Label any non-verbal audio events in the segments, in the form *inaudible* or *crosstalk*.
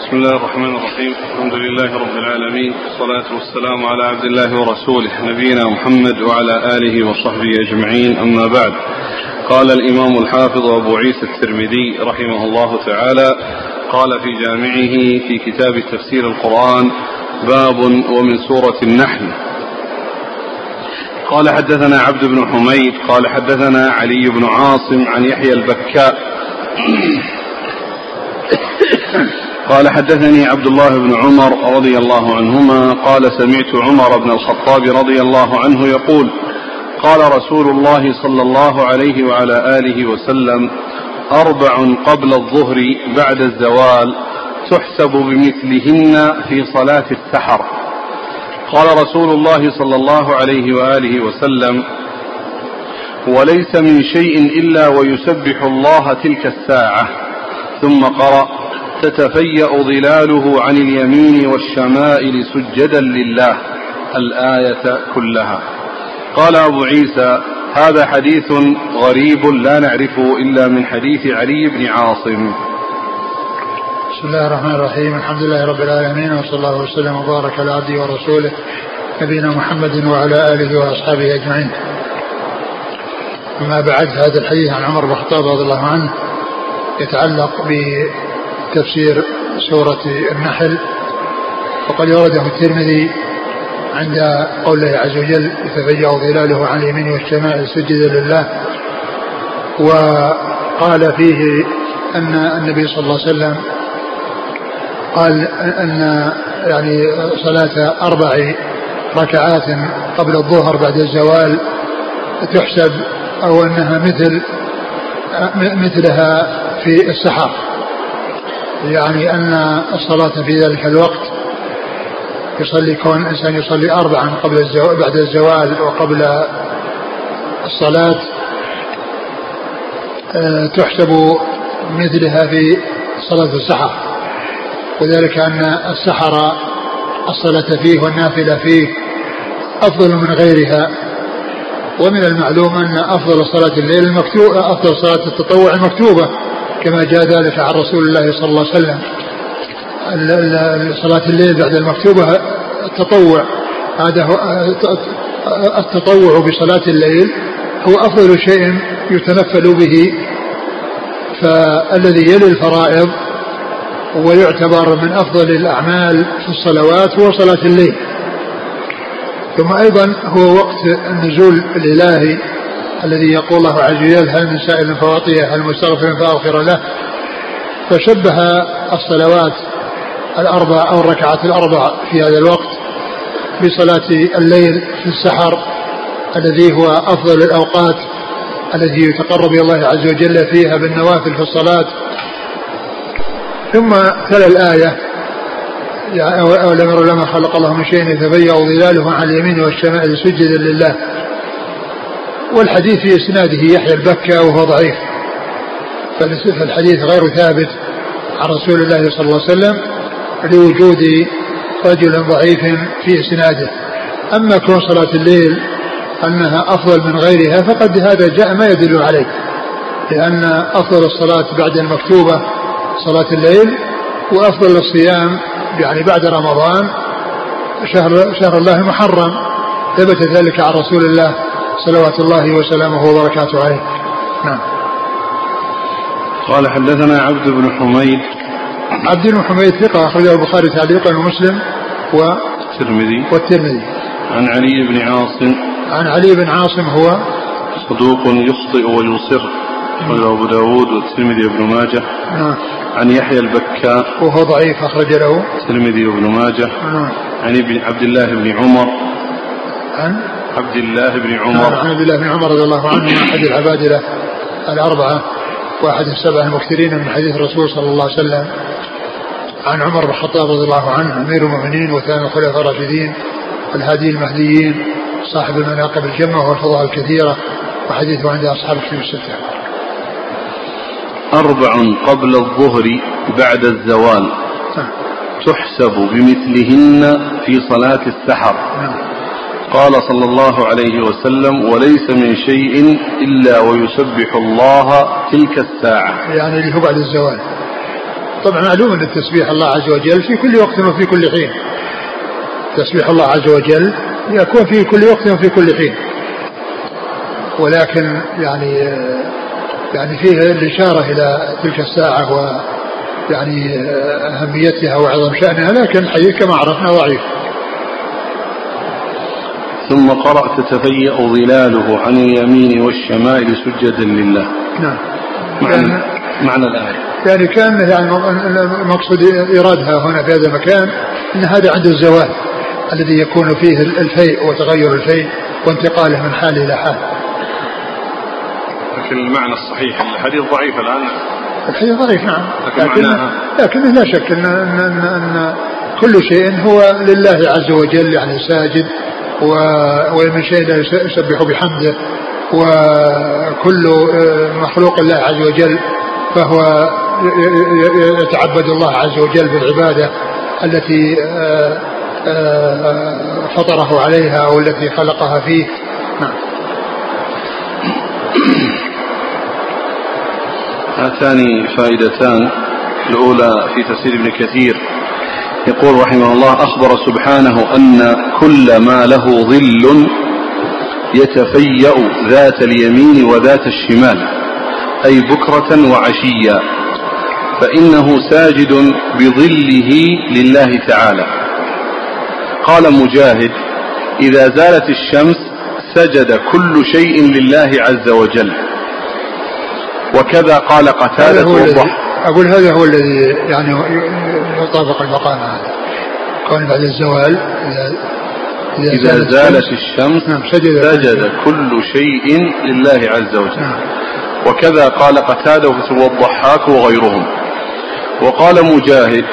بسم الله الرحمن الرحيم. الحمد لله رب العالمين. والصلاة والسلام على عبد الله ورسوله نبينا محمد وعلى آله وصحبه أجمعين. أما بعد قال الإمام الحافظ أبو عيسى الترمذي رحمه الله تعالى قال في جامعه في كتاب تفسير القرآن باب ومن سورة النحل. قال حدثنا عبد بن حميد قال حدثنا علي بن عاصم عن يحيى البكاء. قال حدثني عبد الله بن عمر رضي الله عنهما قال سمعت عمر بن الخطاب رضي الله عنه يقول قال رسول الله صلى الله عليه وعلى آله وسلم أربع قبل الظهر بعد الزوال تحسب بمثلهن في صلاة السحر. قال رسول الله صلى الله عليه وآله وسلم وليس من شيء إلا ويسبح الله تلك الساعة. ثم قرأ تتفيأ ظلاله عن اليمين والشمائل سجدا لله الآية كلها. قال أبو عيسى هذا حديث غريب لا نعرفه إلا من حديث علي بن عاصم. بسم الله الرحمن الرحيم الحمد لله رب العالمين وصلى الله وسلم وبارك على عبده ورسوله نبينا محمد وعلى آله وأصحابه أجمعين. أما بعد هذا الحديث عن عمر بن الخطاب رضي الله عنه يتعلق تفسير سورة النحل وقد ورده الترمذي عند قوله عز وجل يتفجأ ظلاله عن اليمين والشمال سجدا لله وقال فيه أن النبي صلى الله عليه وسلم قال أن يعني صلاة أربع ركعات قبل الظهر بعد الزوال تحسب أو أنها مثل مثلها في السحر يعني أن الصلاة في ذلك الوقت يصلي كون الإنسان يصلي أربعا قبل الزوال بعد الزوال وقبل الصلاة آه، تحسب مثلها في صلاة السحر. وذلك أن السحر الصلاة فيه والنافلة فيه أفضل من غيرها. ومن المعلوم أن أفضل صلاة الليل المكتوبة أفضل صلاة التطوع المكتوبة. كما جاء ذلك عن رسول الله صلى الله عليه وسلم. صلاة الليل بعد المكتوبة التطوع. هذا التطوع بصلاة الليل هو أفضل شيء يتنفل به. فالذي يلي الفرائض ويعتبر من أفضل الأعمال في الصلوات هو صلاة الليل. ثم أيضا هو وقت النزول الإلهي الذي يقول الله عز وجل هل من سائل فوطيه هل مستغفر فأغفر له؟ فشبه الصلوات الأربع أو الركعات الأربع في هذا الوقت بصلاة الليل في السحر الذي هو أفضل الأوقات التي يتقرب إلى الله عز وجل فيها بالنوافل في الصلاة. ثم تلا يعني أولم يروا لما خلق الله من شيء يتبين ظلاله عن اليمين والشمال سجدا لله. والحديث في إسناده يحيى البكة وهو ضعيف. فالحديث غير ثابت عن رسول الله صلى الله عليه وسلم لوجود رجل ضعيف في إسناده. أما كون صلاة الليل أنها أفضل من غيرها فقد هذا جاء ما يدل عليه لأن أفضل الصلاة بعد المكتوبة صلاة الليل وأفضل الصيام يعني بعد رمضان شهر شهر الله المحرم. ثبت ذلك عن رسول الله صلوات الله وسلامه وبركاته عليه. نعم. قال حدثنا عبد بن حميد. عبد بن حميد ثقة أخرجه البخاري تعليقا ومسلم و الترمذي والترمذي. عن علي بن عاصم. عن علي بن عاصم هو صدوق يخطئ ويصر أخرجه أبو داود والترمذي وابن ماجه. نعم. عن يحيى البكاء. وهو ضعيف أخرج له. الترمذي وابن ماجه. نعم. عن ابن عبد الله بن عمر. عن عبد الله بن نعم، عمر. عن عبد الله بن عمر رضي الله عنه أحد العبادلة الأربعة وأحد السبعة المكثرين من حديث الرسول صلى الله عليه وسلم. عن عمر بن الخطاب رضي الله عنه أمير المؤمنين وثاني الخلفاء الراشدين الهادي المهديين صاحب المناقب الجمة والفضائل الكثيرة وحديثه عند أصحاب الكتب الستة. أربع قبل الظهر بعد الزوال. نعم. تحسب بمثلهن في صلاة السحر. نعم. قال صلى الله عليه وسلم وليس من شيء إلا ويسبح الله تلك الساعة. يعني اللي هو بعد الزوال. طبعا معلوم أن التسبيح الله عز وجل في كل وقت وفي كل حين. تسبيح الله عز وجل يكون في كل وقت وفي كل حين. ولكن يعني يعني فيه الإشارة إلى تلك الساعة و يعني أهميتها وعظم شأنها لكن الحديث كما عرفنا ضعيف. ثم قرأ تتفيأ ظلاله عن اليمين والشمائل سجدا لله. نعم. معنى, يعني معنى الآية. يعني كان يعني المقصود إيرادها هنا في هذا المكان أن هذا عند الزوال الذي يكون فيه الفيء وتغير الفيء وانتقاله من حال إلى حال. لكن المعنى الصحيح الحديث ضعيف الآن. الحديث ضعيف نعم. لكن, لكن, لكن لا شك أن, أن, أن, أن كل شيء هو لله عز وجل يعني ساجد ومن شيء لا يسبح بحمده. وكل آه، مخلوق الله عز وجل فهو يتعبد الله عز وجل بالعبادة التي آه، آه، فطره عليها أو التي خلقها فيه. نعم. هاتان فائدتان الأولى في تفسير ابن كثير. يقول رحمه الله أخبر سبحانه أن كل ما له ظل يتفيأ ذات اليمين وذات الشمال أي بكرة وعشيا فإنه ساجد بظله لله تعالى. قال مجاهد إذا زالت الشمس سجد كل شيء لله عز وجل. وكذا قال قتادة أقول هذا هو الذي يعني يطابق المقام هذا. كون بعد الزوال إذا, إذا, زالت الشمس نعم سجد, سجد كل شيء لله عز وجل. نعم. وكذا قال قتادة والضحاك وغيرهم. وقال مجاهد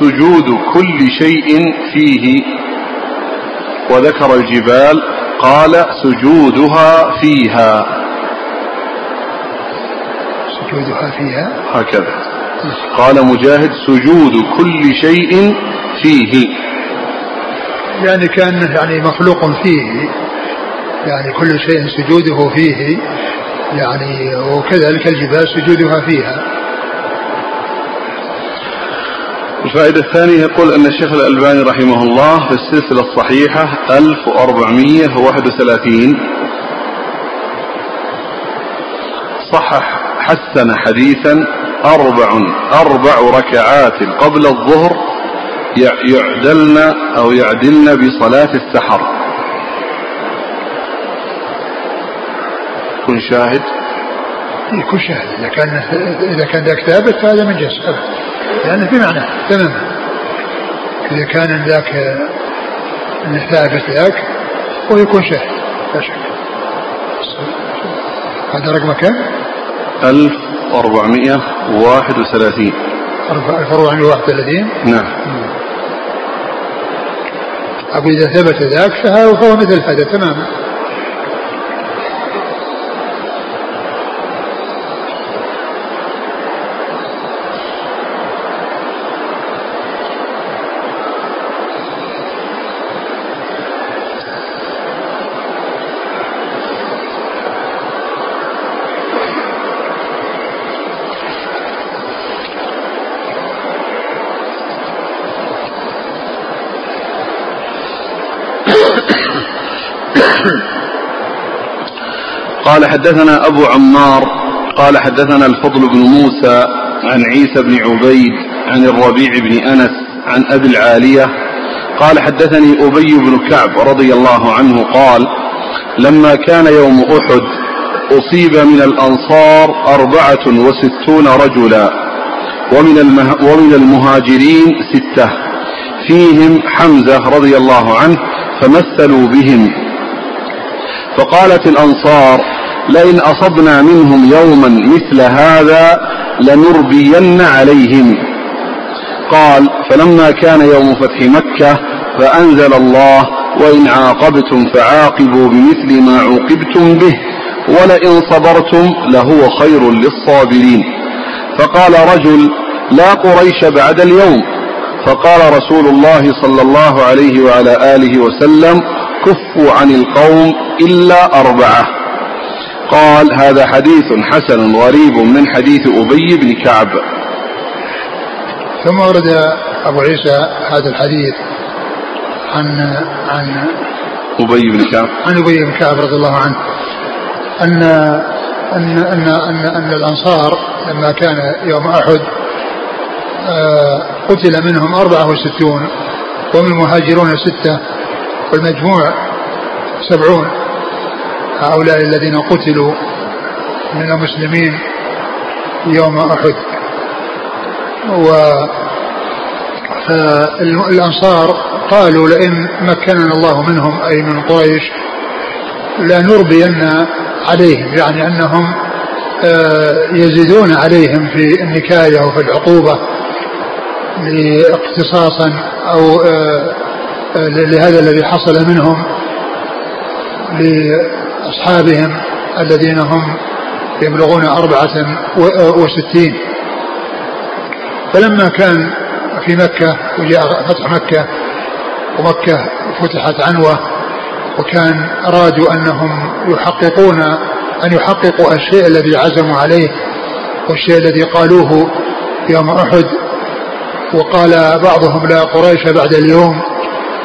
سجود كل شيء فيه. وذكر الجبال قال سجودها فيها. سجودها فيها. هكذا. قال مجاهد سجود كل شيء فيه. يعني كان يعني مخلوق فيه. يعني كل شيء سجوده فيه. يعني وكذلك الجبال سجودها فيها. الفائدة الثانية يقول أن الشيخ الألباني رحمه الله في السلسلة الصحيحة 1431 صحح حسن حديثا أربع أربع ركعات قبل الظهر يعدلن أو يعدلن بصلاة السحر. كن شاهد؟ يكون شاهد. إذا كان إذا كان ذاك ثابت فهذا من جنس. لأنه في معنى. تماما. إذا كان ذاك ثابت ذاك ويكون شاهد. لا شك. هذا رقم كم؟ 1431 1431 نعم. أقول إذا ثبت ذاك فهو مثل هذا تماما. قال حدثنا أبو عمار قال حدثنا الفضل بن موسى عن عيسى بن عبيد عن الربيع بن أنس عن أبي العالية قال حدثني أبي بن كعب رضي الله عنه قال لما كان يوم أحد أصيب من الأنصار أربعة وستون رجلا ومن, المه ومن المهاجرين ستة فيهم حمزة رضي الله عنه فمثلوا بهم. فقالت الأنصار لئن أصبنا منهم يوما مثل هذا لنربين عليهم. قال فلما كان يوم فتح مكة فأنزل الله وإن عاقبتم فعاقبوا بمثل ما عوقبتم به ولئن صبرتم لهو خير للصابرين. فقال رجل لا قريش بعد اليوم. فقال رسول الله صلى الله عليه وعلى آله وسلم كفوا عن القوم إلا أربعة. قال هذا حديث حسن غريب من حديث أبي بن كعب. ثم ورد أبو عيسى هذا الحديث عن عن أبي بن كعب. عن أبي بن كعب رضي الله عنه أن أن أن أن, أن الأنصار لما كان يوم أحد آه، قتل منهم أربعة وستون ومن المهاجرون ستة والمجموع سبعون. هؤلاء الذين قتلوا من المسلمين يوم أحد. و الأنصار قالوا لئن مكننا الله منهم أي من قريش لنربين عليهم يعني أنهم آه، يزيدون عليهم في النكاية وفي العقوبة اقتصاصا أو آه، آه، لهذا الذي حصل منهم لأصحابهم الذين هم يبلغون أربعة وستين. فلما كان في مكة وجاء فتح مكة ومكة فتحت عنوة وكان أرادوا أنهم يحققون أن يحققوا الشيء الذي عزموا عليه والشيء الذي قالوه يوم أحد. وقال بعضهم لا قريش بعد اليوم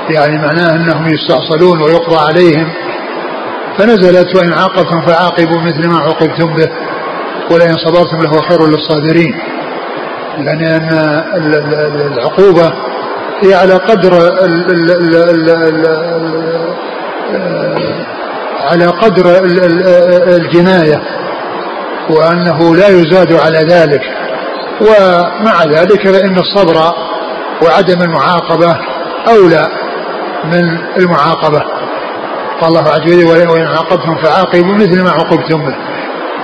يعني معناه أنهم يستأصلون ويقضى عليهم. فنزلت وإن عاقبتم فعاقبوا مثل ما عوقبتم به ولئن صبرتم لهو خير للصابرين. لأن العقوبة هي على قدر ال على قدر الجناية وأنه لا يزاد على ذلك. ومع ذلك فإن الصبر وعدم المعاقبة أولى من المعاقبة. قال الله عز وجل وإن عاقبتم فعاقبوا مثل ما عوقبتم به.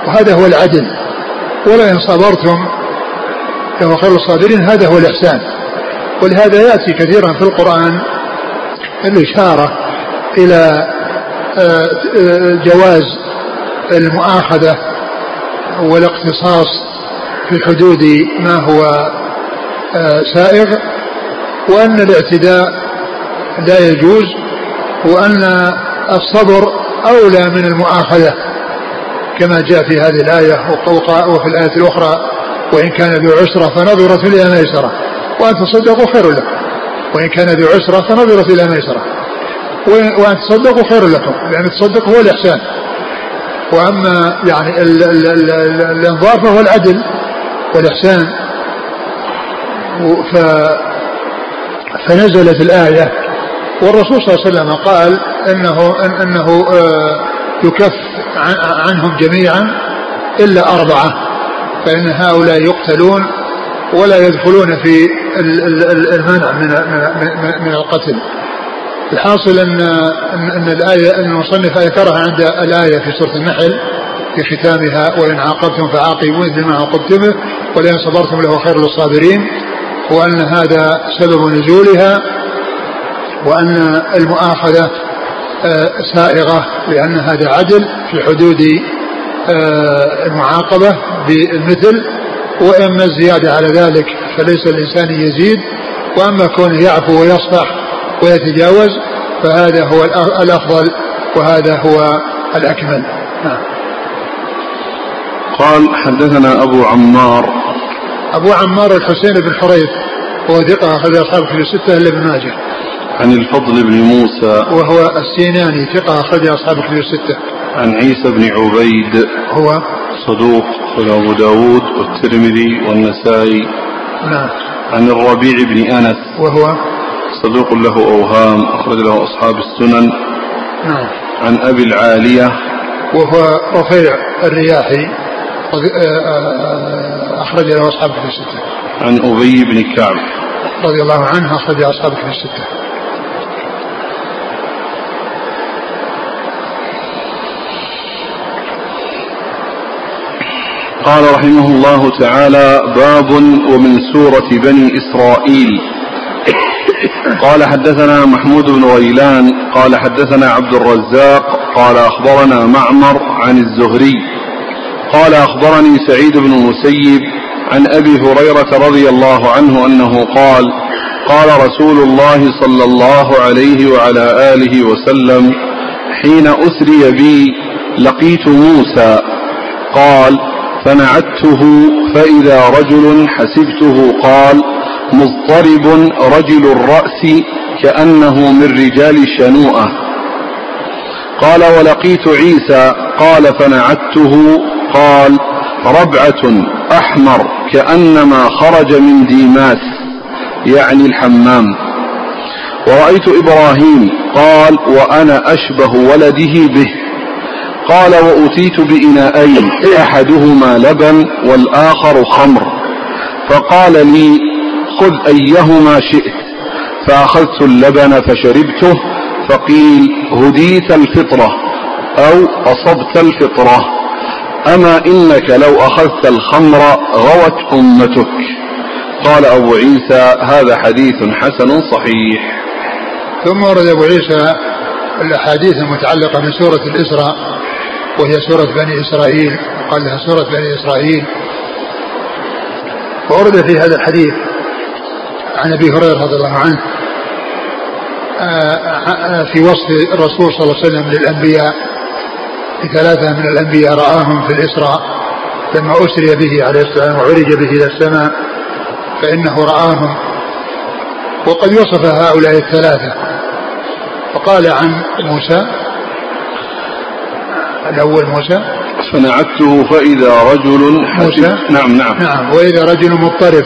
وهذا هو العدل. ولئن صبرتم فهو خير الصابرين. هذا هو الإحسان. ولهذا يأتي كثيرا في القرآن الإشارة إلى آه، جواز المؤاخذة والاقتصاص في حدود ما هو آه، سائغ وأن الاعتداء لا يجوز وأن الصبر أولى من المؤاخذة كما جاء في هذه الآية وفي الآية الأخرى وإن كان ذو عسرة فنظرة إلى ميسرة وأن تصدقوا خير لكم وإن كان ذو عسرة فنظرة إلى ميسرة وأن تصدقوا خير لكم لأن التصدق هو الإحسان. وأما يعني الإنظار فهو العدل والإحسان. ف فنزلت الآية والرسول صلى الله عليه وسلم قال انه إنه آه، يكف عنهم جميعا إلا أربعة فإن هؤلاء يقتلون ولا يدخلون في المنع من من القتل. الحاصل ان ان الايه أن المصنف ذكرها عند الآية في سورة النحل في ختامها وإن عاقبتم فعاقبوا مثل ما عاقبتم به ولئن صبرتم له خير للصابرين وأن هذا سبب نزولها وأن المؤاخذة آه، سائغة لأن هذا عدل في حدود آه، المعاقبة بالمثل وإما الزيادة على ذلك فليس الإنسان يزيد وأما كونه يعفو ويصفح ويتجاوز فهذا هو الأفضل وهذا هو الأكمل. نعم. قال حدثنا أبو عمار. أبو عمار الحسين بن حريث هو ثقة أخرج اصحاب في الستة إلا ابن ماجه. عن الفضل بن موسى وهو السيناني ثقة أخرج أصحاب في الستة. عن عيسى بن عبيد هو صدوق أبو داود والترمذي والنسائي. نعم. عن الربيع بن أنس وهو صدوق له أوهام أخرج له أصحاب السنن. نعم. عن أبي العالية وهو رفيع الرياحي آه، آه، أخرج له أصحاب في الستة. عن أبي بن كعب رضي الله عنه أخرج أصحاب في الستة. قال رحمه الله تعالى باب ومن سورة بني إسرائيل. قال حدثنا محمود بن غيلان قال حدثنا عبد الرزاق قال أخبرنا معمر عن الزهري. قال أخبرني سعيد بن المسيب عن أبي هريرة رضي الله عنه أنه قال قال رسول الله صلى الله عليه وعلى آله وسلم حين أسري بي لقيت موسى. قال فنعته فإذا رجل حسبته قال مضطرب رجل الرأس كأنه من رجال الشنوءة قال ولقيت عيسى قال فنعته قال ربعة أحمر كأنما خرج من ديماس يعني الحمام. ورأيت إبراهيم قال وأنا أشبه ولده به. قال وأتيت بإناءين أحدهما لبن والآخر خمر. فقال لي خذ أيهما شئت. فأخذت اللبن فشربته فقيل هديت الفطرة أو أصبت الفطرة. أما إنك لو أخذت الخمر غوت أمتك. قال أبو عيسى هذا حديث حسن صحيح. ثم ورد أبو عيسى الأحاديث المتعلقة بسورة الإسراء. وهي سورة بني إسرائيل قال لها سورة بني إسرائيل. وورد في هذا الحديث عن أبي هريرة رضي الله عنه آه، في وصف الرسول صلى الله عليه وسلم للأنبياء ثلاثة من الأنبياء رآهم في الإسراء لما أسري به عليه السلام وعرج به إلى السماء فإنه رآهم. وقد وصف هؤلاء الثلاثة. وقال عن موسى الأول موسى. صنعته فإذا رجل موسى. نعم نعم. نعم وإذا رجل مضطرب.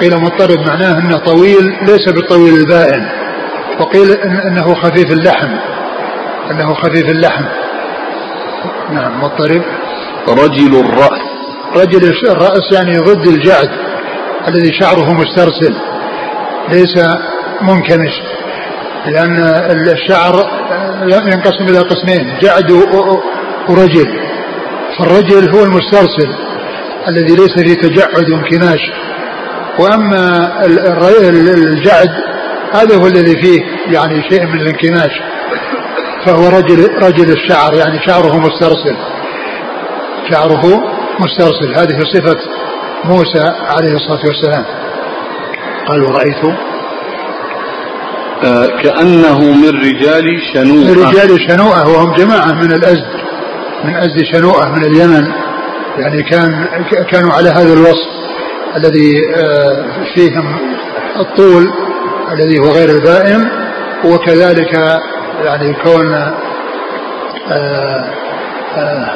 قيل مضطرب معناه أنه طويل ليس بالطويل البائن. وقيل أنه خفيف اللحم. أنه خفيف اللحم. نعم مضطرب. رجل الرأس. رجل الرأس يعني ضد الجعد الذي شعره مسترسل ليس منكمش لأن الشعر ينقسم إلى قسمين. جعد ورجل. فالرجل هو المسترسل الذي ليس فيه تجعد وانكماش وأما الجعد هذا هو الذي فيه يعني شيء من الانكماش فهو رجل رجل الشعر يعني شعره مسترسل. شعره مسترسل. هذه صفة موسى عليه الصلاة والسلام. قال ورأيت كأنه من رجال شنوءة. من رجال شنوءة وهم جماعة من الأزد من أزد شنوءة من اليمن. يعني كان كانوا على هذا الوصف الذي آه فيهم الطول الذي هو غير البائن وكذلك يعني كون آه آه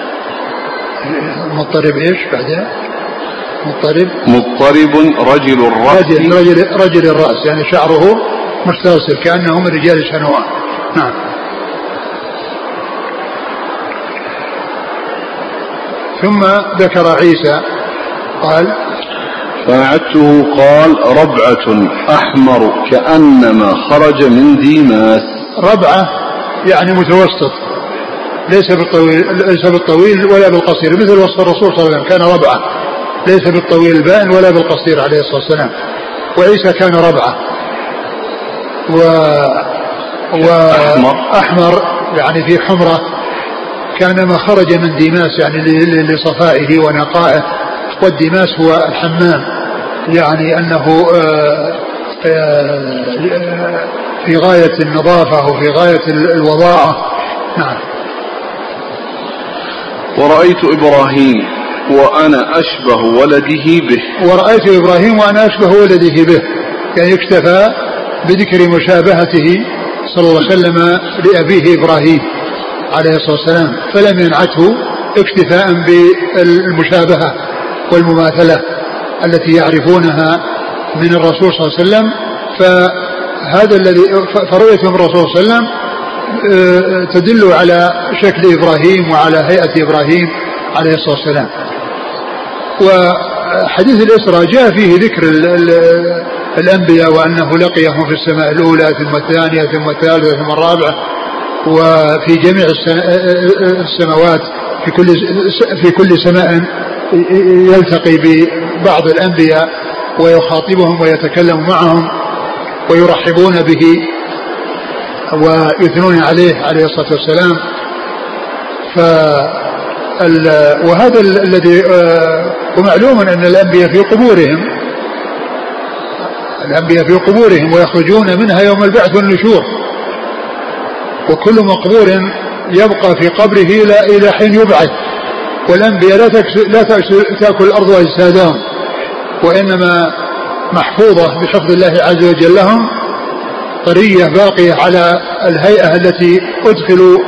مضطرب إيش بعدين؟ مضطرب. مضطرب رجل الرأس. رجل رجل الرأس يعني شعره مسترسل كأنه من رجال شنوان نعم. ثم ذكر عيسى قال فأعدته قال ربعة أحمر كأنما خرج من ديماس. ربعة يعني متوسط ليس بالطويل ليس بالطويل ولا بالقصير مثل وصف الرسول صلى الله عليه وسلم كان ربعة ليس بالطويل البائن ولا بالقصير عليه الصلاة والسلام. وعيسى كان ربعة. و وأحمر يعني في حمرة كان ما خرج من ديماس يعني لصفائه ونقائه والدماس هو الحمام يعني أنه آه، آه، في غاية النظافة وفي غاية الوضاعة. نعم. ورأيت إبراهيم وأنا أشبه ولده به. ورأيت إبراهيم وأنا أشبه ولده به. يعني اكتفى بذكر مشابهته صلى الله عليه وسلم لأبيه إبراهيم عليه الصلاة والسلام فلم ينعته اكتفاء بالمشابهة والمماثلة التي يعرفونها من الرسول صلى الله عليه وسلم. فهذا الذي فرؤية من الرسول صلى الله عليه وسلم آه، تدل على شكل إبراهيم وعلى هيئة إبراهيم عليه الصلاة والسلام. وحديث الإسراء جاء فيه ذكر الأنبياء وأنه لقيهم في السماء الأولى ثم الثانية ثم الثالثة ثم الرابعة وفي جميع السماوات في كل في كل سماء يلتقي ببعض الأنبياء ويخاطبهم ويتكلم معهم ويرحبون به ويثنون عليه عليه الصلاة والسلام. ف وهذا الذي آه، ومعلوم أن الأنبياء في قبورهم الأنبياء في قبورهم ويخرجون منها يوم البعث والنشور. وكل مقبور يبقى في قبره إلى إلى حين يبعث. والأنبياء لا لا تأكل الأرض أجسادهم وإنما محفوظة بحفظ الله عز وجل لهم طرية باقية على الهيئة التي أدخلوا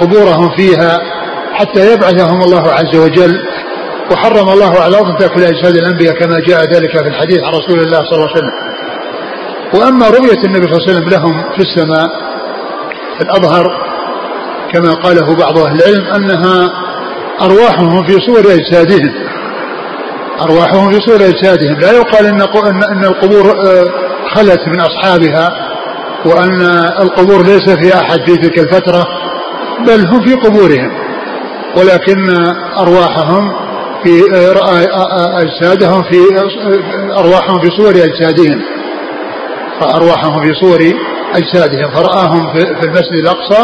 قبورهم فيها حتى يبعثهم الله عز وجل. وحرم الله على الأرض تأكل أجساد الأنبياء كما جاء ذلك في الحديث عن رسول الله صلى الله عليه وسلم. وأما رؤية النبي صلى الله عليه وسلم لهم في السماء الأظهر كما قاله بعض أهل العلم أنها أرواحهم في صور أجسادهم. أرواحهم في صور أجسادهم. لا يقال إن أن القبور آه، خلت من أصحابها وأن القبور ليس في أحد في تلك الفترة بل هم في قبورهم. ولكن أرواحهم في آه، آه، أجسادهم في أرواحهم في صور أجسادهم. فأرواحهم في صور أجسادهم. فرآهم في المسجد الأقصى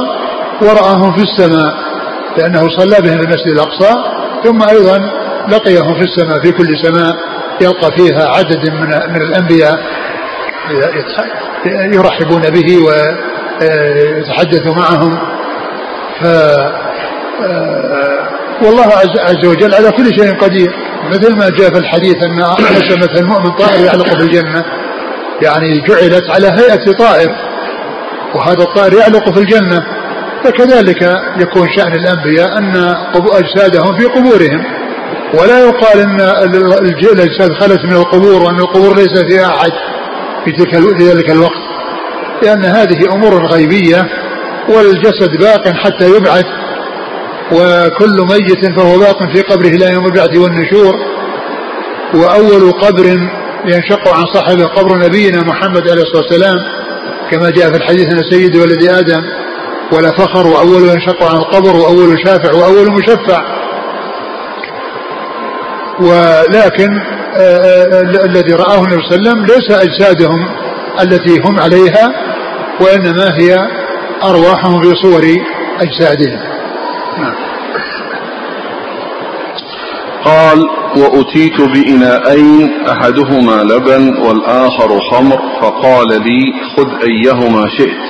ورآهم في السماء لأنه صلى بهم في المسجد الأقصى. ثم أيضا لقيهم في السماء في كل سماء يلقى فيها عدد من من الأنبياء يرحبون به ويتحدث معهم. ف والله عز وجل على كل شيء قدير. مثل ما جاء في الحديث أن مثل المؤمن طائر يعلق في الجنه يعني جعلت على هيئة طائر. وهذا الطائر يعلق في الجنة. فكذلك يكون شأن الأنبياء أن أجسادهم في قبورهم. ولا يقال أن الأجساد خلت من القبور وأن القبور ليس فيها أحد في ذلك الوقت. لأن هذه أمور غيبية والجسد باق حتى يبعث. وكل ميت فهو باق في قبره إلى يوم البعث والنشور وأول قبر ينشق عن صاحبه قبر نبينا محمد عليه الصلاة والسلام كما جاء في الحديث أن سيد ولد آدم ولا فخر وأول ينشق عن القبر وأول شافع وأول مشفع ولكن آه، آه، الذي رآه النبي صلى الله عليه وسلم ليس أجسادهم التي هم عليها وإنما هي أرواحهم في صور أجسادهم. قال وأتيت بإناءين أحدهما لبن والآخر خمر فقال لي خذ أيهما شئت.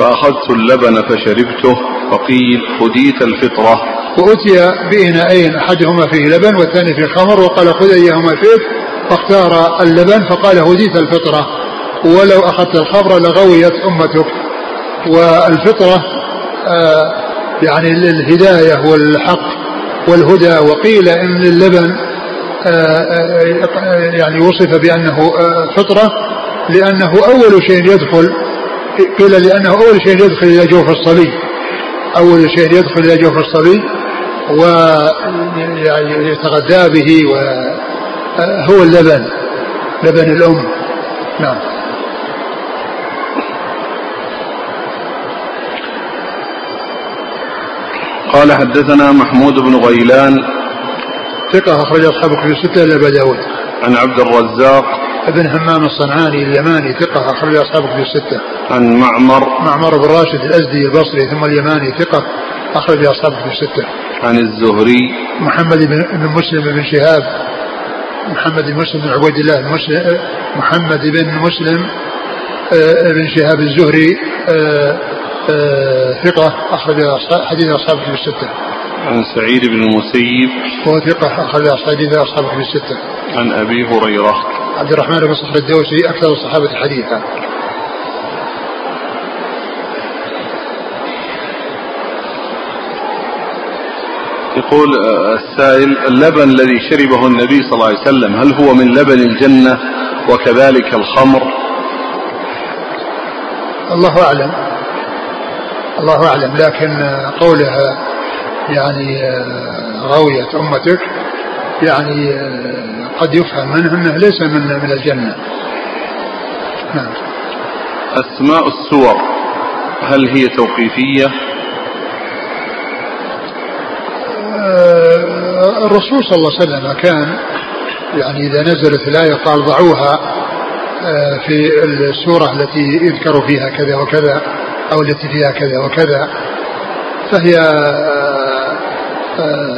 فأخذت اللبن فشربته فقيل هديت الفطرة. وأتي بإناءين أحدهما فيه لبن والثاني فيه خمر وقال خذ أيهما شئت. فاختار اللبن فقال هديت الفطرة. ولو أخذت الخمر لغويت أمتك. والفطرة آه يعني الهداية والحق والهدى. وقيل إن اللبن آه, آه، يعني وصف بأنه آه، فطرة لأنه أول شيء يدخل قيل لأنه أول شيء يدخل إلى جوف الصبي. أول شيء يدخل إلى جوف الصبي ويتغذى به وهو اللبن لبن الأم. نعم. قال حدثنا محمود بن غيلان. ثقة أخرج أصحابه في ستة إلا أبا داود. عن عبد الرزاق. ابن همام الصنعاني اليماني ثقة أخرج أصحابه في الستة. عن معمر. معمر بن راشد الأزدي البصري ثم اليماني ثقة أخرج أصحابه في الستة. عن الزهري. محمد بن مسلم بن شهاب. محمد بن مسلم بن عبيد الله محمد بن مسلم آه، بن شهاب الزهري آه، ثقة أخرج حديث أصحابه في الستة. عن سعيد بن المسيب. وهو ثقة أخرج حديث أصحابه في الستة. عن أبي هريرة. عبد الرحمن بن صخر الدوسي أكثر الصحابة حديثا. يقول السائل اللبن الذي شربه النبي صلى الله عليه وسلم هل هو من لبن الجنة وكذلك الخمر؟ الله أعلم. الله أعلم. لكن قولها يعني غوية أمتك يعني قد يفهم منه أنه ليس من من الجنة. نعم. أسماء السور هل هي توقيفية؟ آه، الرسول صلى الله عليه وسلم كان يعني إذا نزلت الآية قال ضعوها آه، في السورة التي يذكر فيها كذا وكذا. أو التي فيها كذا وكذا فهي آه،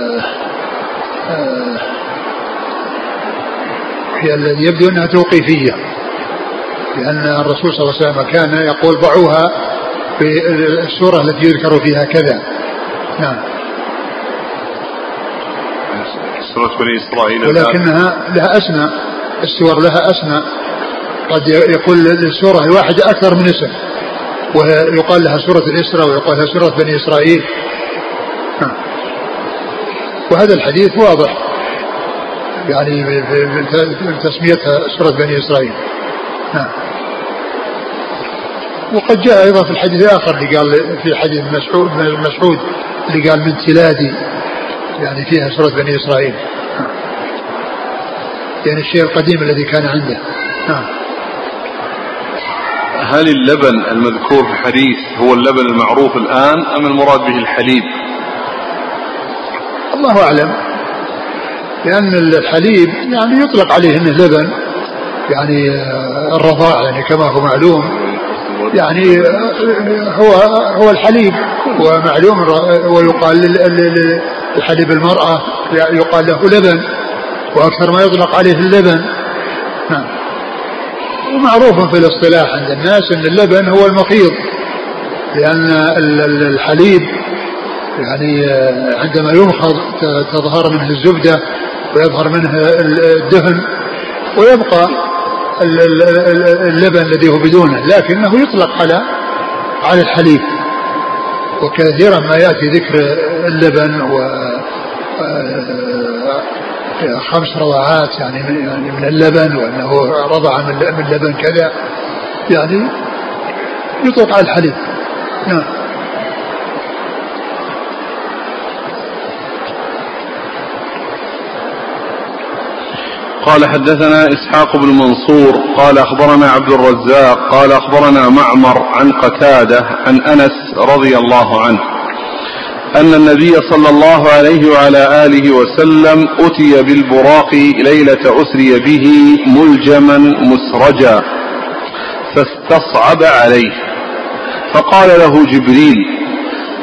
هي الذي يبدو أنها توقيفية لأن الرسول صلى الله عليه وسلم كان يقول ضعوها في السوره التي يذكر فيها كذا. نعم. سورة بني إسرائيل. ولكنها لها أسماء السور لها أسماء. قد يقول للسورة الواحدة أكثر من اسم. ويقال لها سورة الإسراء ويقال لها سورة بني إسرائيل. وهذا الحديث واضح. يعني تسميتها سورة بني إسرائيل. نعم. وقد جاء أيضا في الحديث الآخر اللي قال في حديث مسعود مسعود اللي قال من تلادي. يعني فيها سورة بني إسرائيل. يعني الشيء القديم الذي كان عنده. نعم. هل اللبن المذكور في الحديث هو اللبن المعروف الآن أم المراد به الحليب؟ الله أعلم. لأن الحليب يعني يطلق عليه أنه لبن يعني آه، الرضاع يعني كما هو معلوم. يعني آه، هو هو الحليب. ومعلوم ويقال لحليب المرأة يقال له لبن. وأكثر ما يطلق عليه اللبن. نعم. ومعروف في الاصطلاح عند الناس أن اللبن هو المخيض لأن الحليب يعني آه، عندما ينخض تظهر منه الزبدة ويظهر منه الدهن ويبقى اللبن الذي هو بدونه لكنه يطلق على على الحليب. وكثيرا ما يأتي ذكر اللبن و آه، خمس رضعات يعني من, يعني من اللبن وأنه رضع من اللبن كذا. يعني يطلق على الحليب. نعم. قال حدثنا إسحاق بن منصور قال أخبرنا عبد الرزاق قال أخبرنا معمر عن قتادة عن أنس رضي الله عنه. أن النبي صلى الله عليه وعلى آله وسلم أتي بالبراق ليلة أسري به ملجما مسرجا فاستصعب عليه فقال له جبريل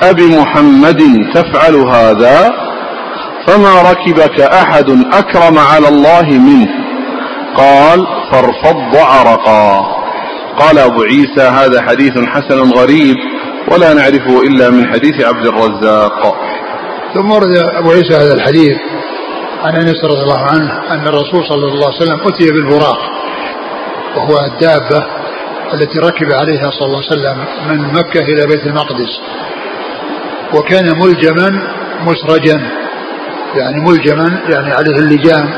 ابمحمد تفعل هذا؟ فما ركبك أحد أكرم على الله منه؟ قال فارفض عرقا. قال أبو عيسى هذا حديث حسن غريب. ولا نعرفه إلا من حديث عبد الرزاق. ثم ورد أبو عيسى هذا الحديث عن أنس رضي الله عنه أن الرسول صلى الله عليه وسلم أتي بالبراق وهو الدابة التي ركب عليها صلى الله عليه وسلم من مكة إلى بيت المقدس. وكان ملجما مسرجا يعني ملجما يعني عليه اللجام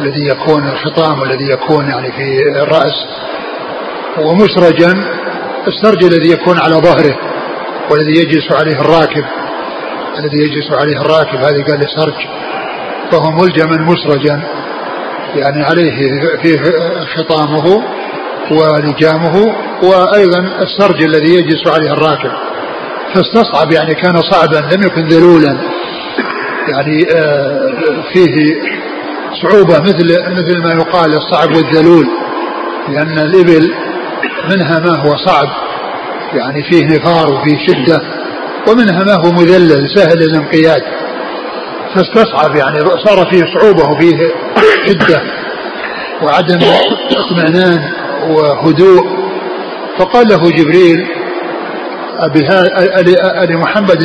الذي يكون الخطام والذي يكون يعني في الرأس ومسرجا السرج الذي يكون على ظهره والذي يجلس عليه الراكب. الذي يجلس عليه الراكب هذه قال سرج. فهو ملجما مسرجا يعني عليه فيه خطامه ولجامه وأيضا السرج الذي يجلس عليه الراكب. فاستصعب يعني كان صعبا لم يكن ذلولا. يعني آه، فيه صعوبة مثل مثل ما يقال الصعب والذلول لأن الإبل منها ما هو صعب يعني فيه نفار وفيه شدة ومنها ما هو مذلل سهل الانقياد. فاستصعب يعني صار فيه صعوبة وفيه شدة وعدم اطمئنان وهدوء. فقال له جبريل أبي, محمد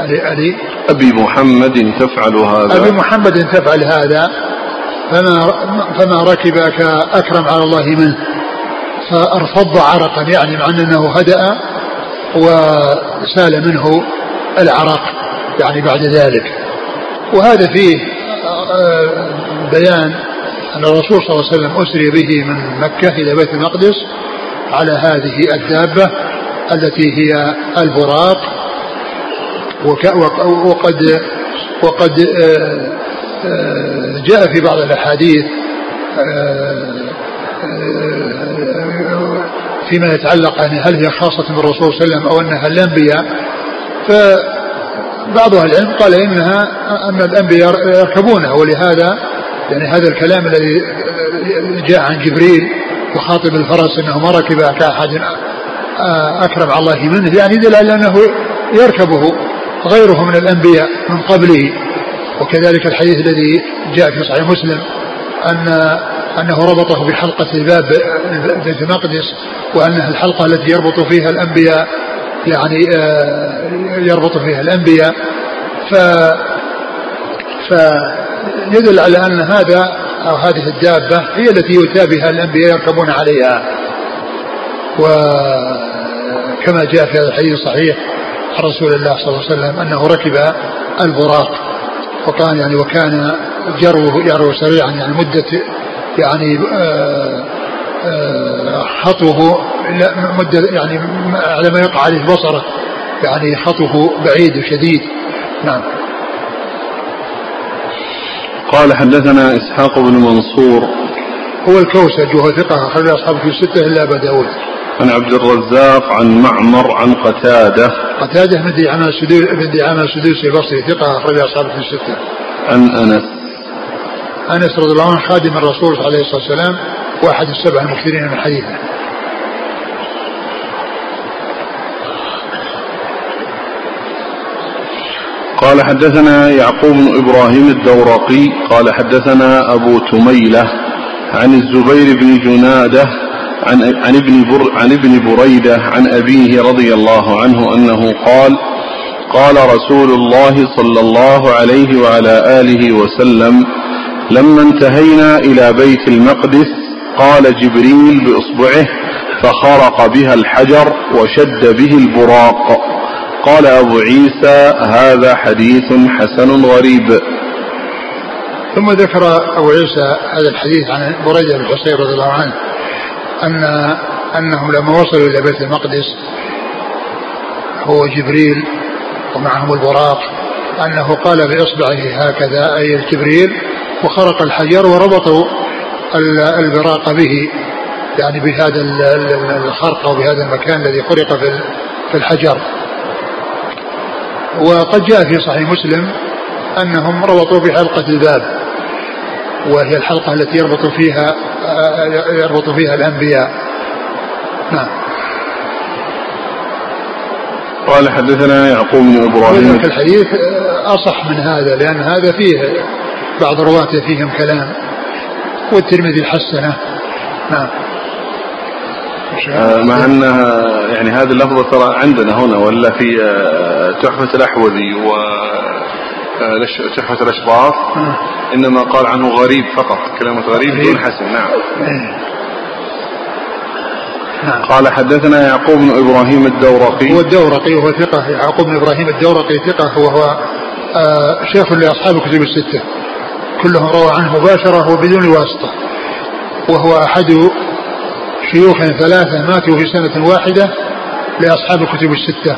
أبي, أبي, أبي محمد تفعل هذا؟ أبي محمد تفعل هذا فما فما ركبك أكرم على الله منه. فأرفض عرقا يعني مع أنه هدأ وسال منه العرق يعني بعد ذلك. وهذا فيه بيان أن الرسول صلى الله عليه وسلم أسري به من مكة إلى بيت المقدس على هذه الدابة التي هي البراق وقد وقد آه، آه، جاء في بعض الأحاديث آه، فيما يتعلق يعني هل هي خاصة بالرسول صلى الله عليه وسلم أو أنها الأنبياء؟ فبعض أهل العلم قال إنها أن الأنبياء يركبونها ولهذا يعني هذا الكلام الذي جاء عن جبريل يخاطب الفرس أنه ما ركب كأحد أكرم على الله منه يعني دل على أنه يركبه غيره من الأنبياء من قبله. وكذلك الحديث الذي جاء في صحيح مسلم أن أنه ربطه بحلقة الباب بيت المقدس وأنها الحلقة التي يربط فيها الأنبياء يعني آه، يربط فيها الأنبياء. ف فيدل على أن هذا أو هذه الدابة هي التي يؤتى بها الأنبياء يركبون عليها. وكما جاء في هذا الحديث الصحيح عن رسول الله صلى الله عليه وسلم أنه ركب البراق وكان يعني وكان جروه يرو سريعا يعني مدة يعني آه، آه، خطوه مدة يعني على ما يقع عليه بصره يعني خطوه بعيد وشديد نعم. قال حدثنا إسحاق بن منصور. هو الكوسج وهو ثقة أخرج أصحابه في الستة إلا أبا داود. عن عبد الرزاق عن معمر عن قتادة. قتادة بن دعامة السدوسي البصري ثقة أخرج أصحابه في الستة عن أنس. أنس رضي الله عنه خادم الرسول عليه الصلاة والسلام وأحد السبع المكثرين من حديثه. قال حدثنا يعقوب بن إبراهيم الدورقي قال حدثنا أبو تميلة عن الزبير بن جنادة عن عن ابن بر عن ابن بريدة عن أبيه رضي الله عنه أنه قال قال رسول الله صلى الله عليه وعلى آله وسلم لما انتهينا إلى بيت المقدس قال جبريل بإصبعه فخرق بها الحجر وشد به البراق. قال أبو عيسى هذا حديث حسن غريب. ثم ذكر أبو عيسى هذا الحديث عن بريدة بن حصين رضي الله عنه أن أنهم لما وصلوا إلى بيت المقدس هو جبريل ومعهم البراق أنه قال بإصبعه هكذا أي جبريل وخرق الحجر وربطوا البراق به يعني بهذا الخرق أو بهذا المكان الذي خرق في الحجر. وقد جاء في صحيح مسلم أنهم ربطوا بحلقة الباب وهي الحلقة التي يربط فيها يربط فيها الأنبياء. نعم. قال حدثنا يعقوب بن إبراهيم. الحديث أصح من هذا لأن هذا فيه بعض رواته فيهم كلام. والترمذي حسنه. نعم. آه، مع أنها يعني هذه اللفظة ترى عندنا هنا ولا في آه، تحفة الأحوذي و آه، تحفة الأشباط. إنما قال عنه غريب فقط كلمة غريب دون حسن. نعم. نعم. قال حدثنا يعقوب بن إبراهيم الدورقي. هو الدورقي وهو ثقة. يعقوب بن إبراهيم الدورقي ثقة وهو شيخ لأصحاب الكتب الستة. كلهم روى عنه مباشرة وبدون واسطة. وهو أحد شيوخ ثلاثة ماتوا في سنة واحدة لأصحاب الكتب الستة.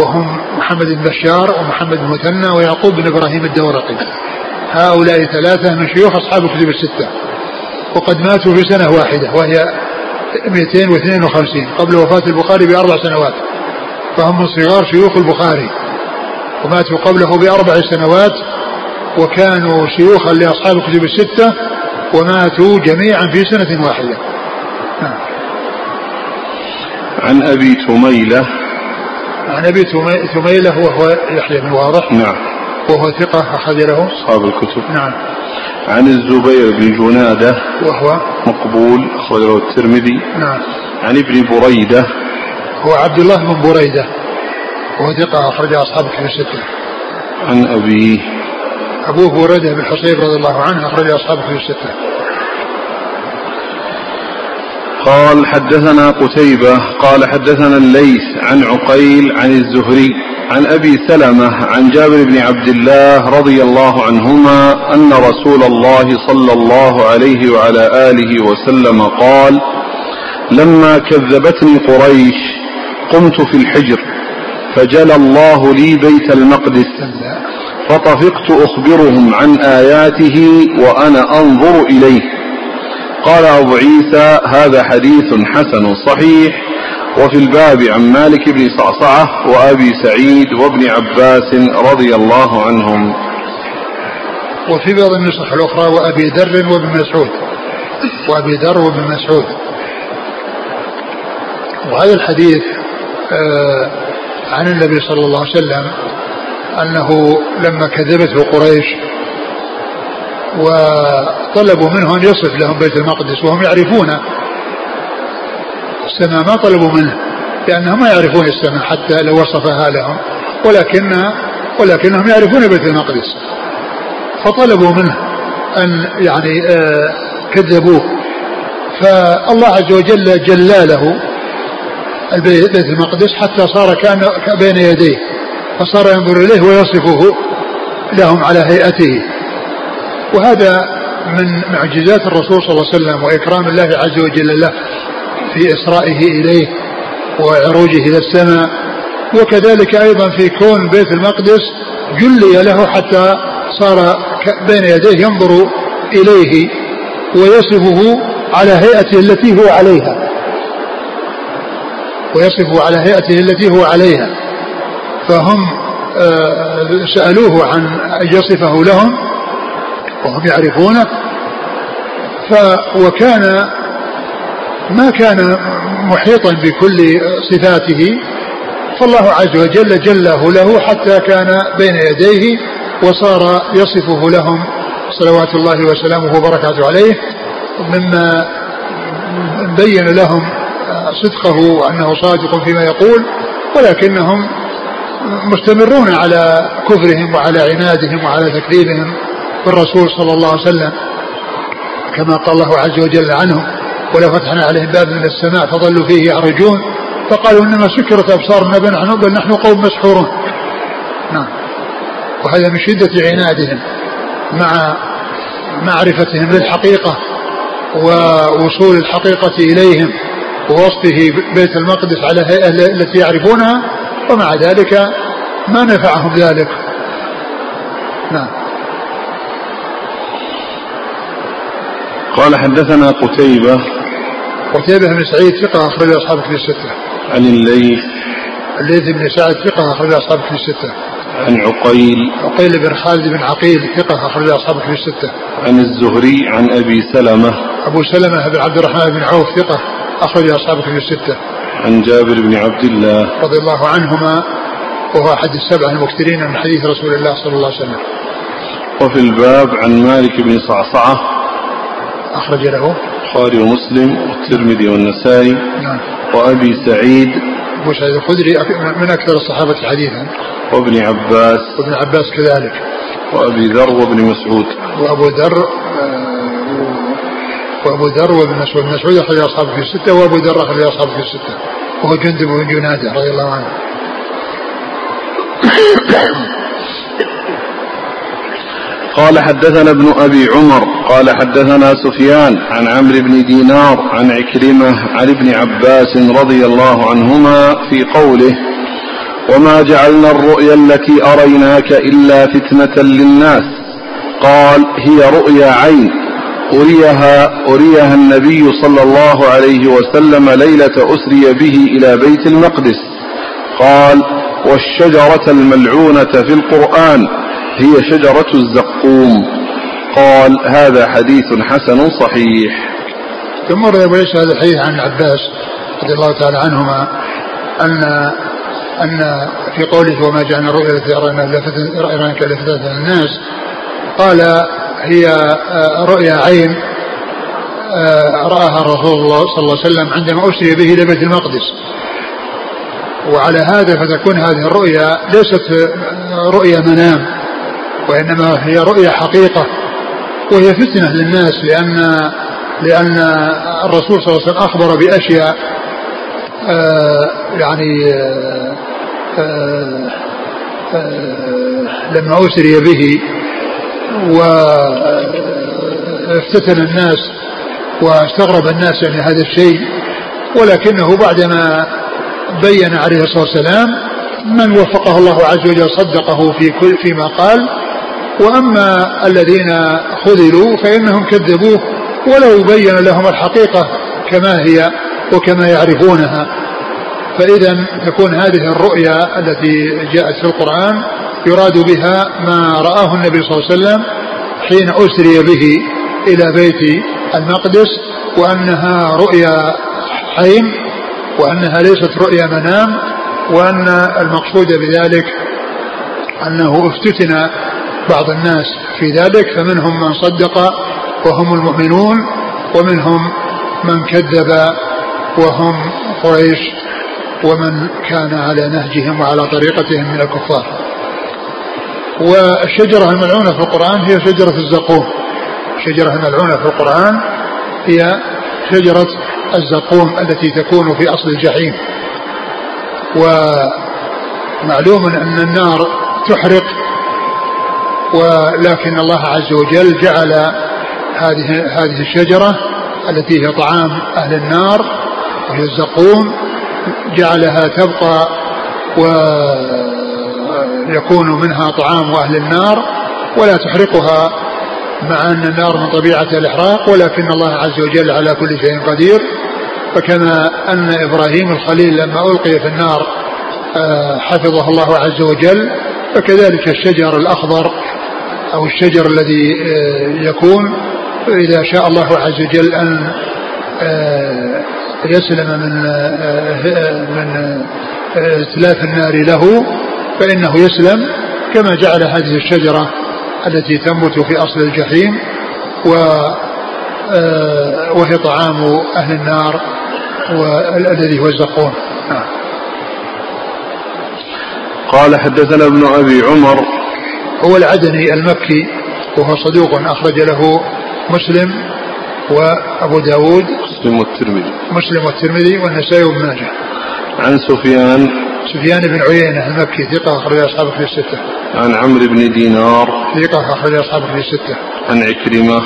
وهم محمد بن بشار ومحمد بن مثنى ويعقوب بن إبراهيم الدورقي. هؤلاء ثلاثة من شيوخ أصحاب الكتب الستة. وقد ماتوا في سنة واحدة وهي 252 قبل وفاة البخاري بأربع سنوات. فهم من صغار شيوخ البخاري. وماتوا قبله بأربع سنوات وكانوا شيوخا لأصحاب الكتب الستة وماتوا جميعا في سنة واحدة. عن أبي تميلة عن أبي تميلة وهو يحيى بن واضح. نعم. وهو ثقة أخذ له. أصحاب الكتب. نعم. عن الزبير بن جنادة. وهو؟ مقبول. أخرج له الترمذي. نعم. عن ابن بريدة. هو عبد الله بن بريدة. وهو ثقة أخرج أصحاب الكتب الستة. عن أبيه أبوه بريدة بن حصيب رضي الله عنه أخرج أصحاب الكتب الستة. قال حدثنا قتيبة قال حدثنا الليث عن عقيل عن الزهري عن أبي سلمة عن جابر بن عبد الله رضي الله عنهما أن رسول الله صلى الله عليه وعلى آله وسلم قال لما كذبتني قريش قمت في الحجر فجلى الله لي بيت المقدس. فطفقت أخبرهم عن آياته وأنا أنظر إليه. قال أبو عيسى هذا حديث حسن صحيح. وفي الباب عن مالك بن صعصعة وأبي سعيد وابن عباس رضي الله عنهم. وفي بعض النسخ الأخرى وأبي ذر وابن مسعود. وأبي ذر وابن مسعود. وهذا الحديث آه عن النبي صلى الله عليه وسلم أنه لما كذبته قريش وطلبوا منه أن يصف لهم بيت المقدس وهم يعرفون السماء ما طلبوا منه لأنهم ما يعرفون السماء حتى لو وصفها لهم ولكن ولكنهم يعرفون بيت المقدس. فطلبوا منه أن يعني آه كذبوه. فالله عز وجل جلاله بيت المقدس حتى صار كان بين يديه. فصار ينظر إليه ويصفه لهم على هيئته. وهذا من معجزات الرسول صلى الله عليه وسلم وإكرام الله عز وجل له في إسرائه إليه وعروجه إلى السماء. وكذلك أيضا في كون بيت المقدس جلي له حتى صار بين يديه ينظر إليه ويصفه على هيئته التي هو عليها. ويصفه على هيئته التي هو عليها. فهم آه، سألوه عن أن يصفه لهم وهم يعرفونه. ف وكان ما كان محيطا بكل صفاته فالله عز وجل جله له حتى كان بين يديه وصار يصفه لهم. صلوات الله وسلامه وبركاته عليه مما بين لهم صدقه وأنه صادق فيما يقول ولكنهم مستمرون على كفرهم وعلى عنادهم وعلى تكذيبهم بالرسول صلى الله عليه وسلم كما قال الله عز وجل عنهم ولو فتحنا عليهم باب من السماء فظلوا فيه يعرجون فقالوا إنما سكرت أبصارنا بل نحن بل نحن قوم مسحورون. نعم. وهذا من شدة عنادهم مع معرفتهم للحقيقة ووصول الحقيقة إليهم ووصفه بيت المقدس على هيئة التي يعرفونها ومع ذلك ما نفعهم ذلك. نعم. قال حدثنا قتيبة. قتيبة بن سعيد ثقة أخرج أصحاب في الستة. عن الليث. الليث بن سعد ثقة أخرج أصحاب في الستة. عن عقيل. عقيل بن خالد بن عقيل ثقة أخرج أصحاب في الستة. عن الزهري عن أبي سلمة. أبو سلمة بن عبد الرحمن بن عوف ثقة أخرج أصحاب في الستة. عن جابر بن عبد الله. رضي الله عنهما وهو أحد السبعة المكثرين من حديث رسول الله صلى الله عليه وسلم. وفي الباب عن مالك بن صعصعة. أخرج له. البخاري ومسلم والترمذي والنسائي. نعم. وأبي سعيد. أبو سعيد الخدري من أكثر الصحابة حديثا. وابن عباس. وابن عباس كذلك. وأبي ذر وابن مسعود. وأبو ذر وأبو ذر وابن مسعود. مسعود أخرج أصحابه في الستة وأبو ذر أخرج أصحابه في الستة وهو جندب بن جنادة رضي الله عنه. قال حدثنا ابن أبي عمر قال حدثنا سفيان عن عمرو بن دينار عن عكرمة عن ابن عباس رضي الله عنهما في قوله وما جعلنا الرؤيا التي أريناك إلا فتنة للناس. قال هي رؤيا عين. أريها أريها النبي صلى الله عليه وسلم ليلة أسري به إلى بيت المقدس. قال والشجرة الملعونة في القرآن هي شجرة الزقوم. قال هذا حديث حسن صحيح. ثم عيسى هذا الحديث عن عباس رضي الله تعالى عنهما ان أن في قوله وما جعلنا الرؤيا التي اريناك لفتنه الناس قال هي رؤيا عين رآها رسول الله صلى الله عليه وسلم عندما اسري به إلى بيت المقدس. وعلى هذا فتكون هذه الرؤيا ليست رؤيا منام وإنما هي رؤيا حقيقة وهي فتنة للناس لأن لأن الرسول صلى الله عليه وسلم أخبر بأشياء آه يعني آه آه لما أسري به وافتتن الناس واستغرب الناس يعني هذا الشيء ولكنه بعدما بين عليه الصلاة والسلام من وفقه الله عز وجل صدقه في كل فيما قال وأما الذين خذلوا فإنهم كذبوه ولو بين لهم الحقيقة كما هي وكما يعرفونها. فإذا تكون هذه الرؤيا التي جاءت في القرآن يراد بها ما رآه النبي صلى الله عليه وسلم حين أسري به إلى بيت المقدس وأنها رؤيا حين وأنها ليست رؤيا منام وأن المقصود بذلك أنه افتتن بعض الناس في ذلك فمنهم من صدق وهم المؤمنون ومنهم من كذب وهم قريش ومن كان على نهجهم وعلى طريقتهم من الكفار. والشجرة الملعونة في القرآن هي شجرة الزقوم. الشجرة الملعونة في القرآن هي شجرة الزقوم التي تكون في أصل الجحيم. ومعلوم أن النار تحرق ولكن الله عز وجل جعل هذه هذه الشجرة التي هي طعام أهل النار وهي الزقوم جعلها تبقى ويكون منها طعام أهل النار ولا تحرقها مع أن النار من طبيعة الإحراق ولكن الله عز وجل على كل شيء قدير. فكما أن إبراهيم الخليل لما ألقي في النار آه، حفظه الله عز وجل فكذلك الشجر الأخضر أو الشجر الذي آه، يكون إذا شاء الله عز وجل أن آه، يسلم من من اتلاف النار له فإنه يسلم كما جعل هذه الشجرة التي تنبت في أصل الجحيم و وهي طعام أهل النار والذي هو الزقوم. نعم. قال حدثنا ابن أبي عمر. هو العدني المكي وهو صدوق أخرج له مسلم وأبو داود مسلم والترمذي. مسلم والترمذي والنسائي وابن ماجه. عن سفيان سفيان بن عيينة المكي ثقة أخرج أصحابه في الستة. عن عمرو بن دينار. ثقة أخرج أصحابه في الستة. عن عكرمة.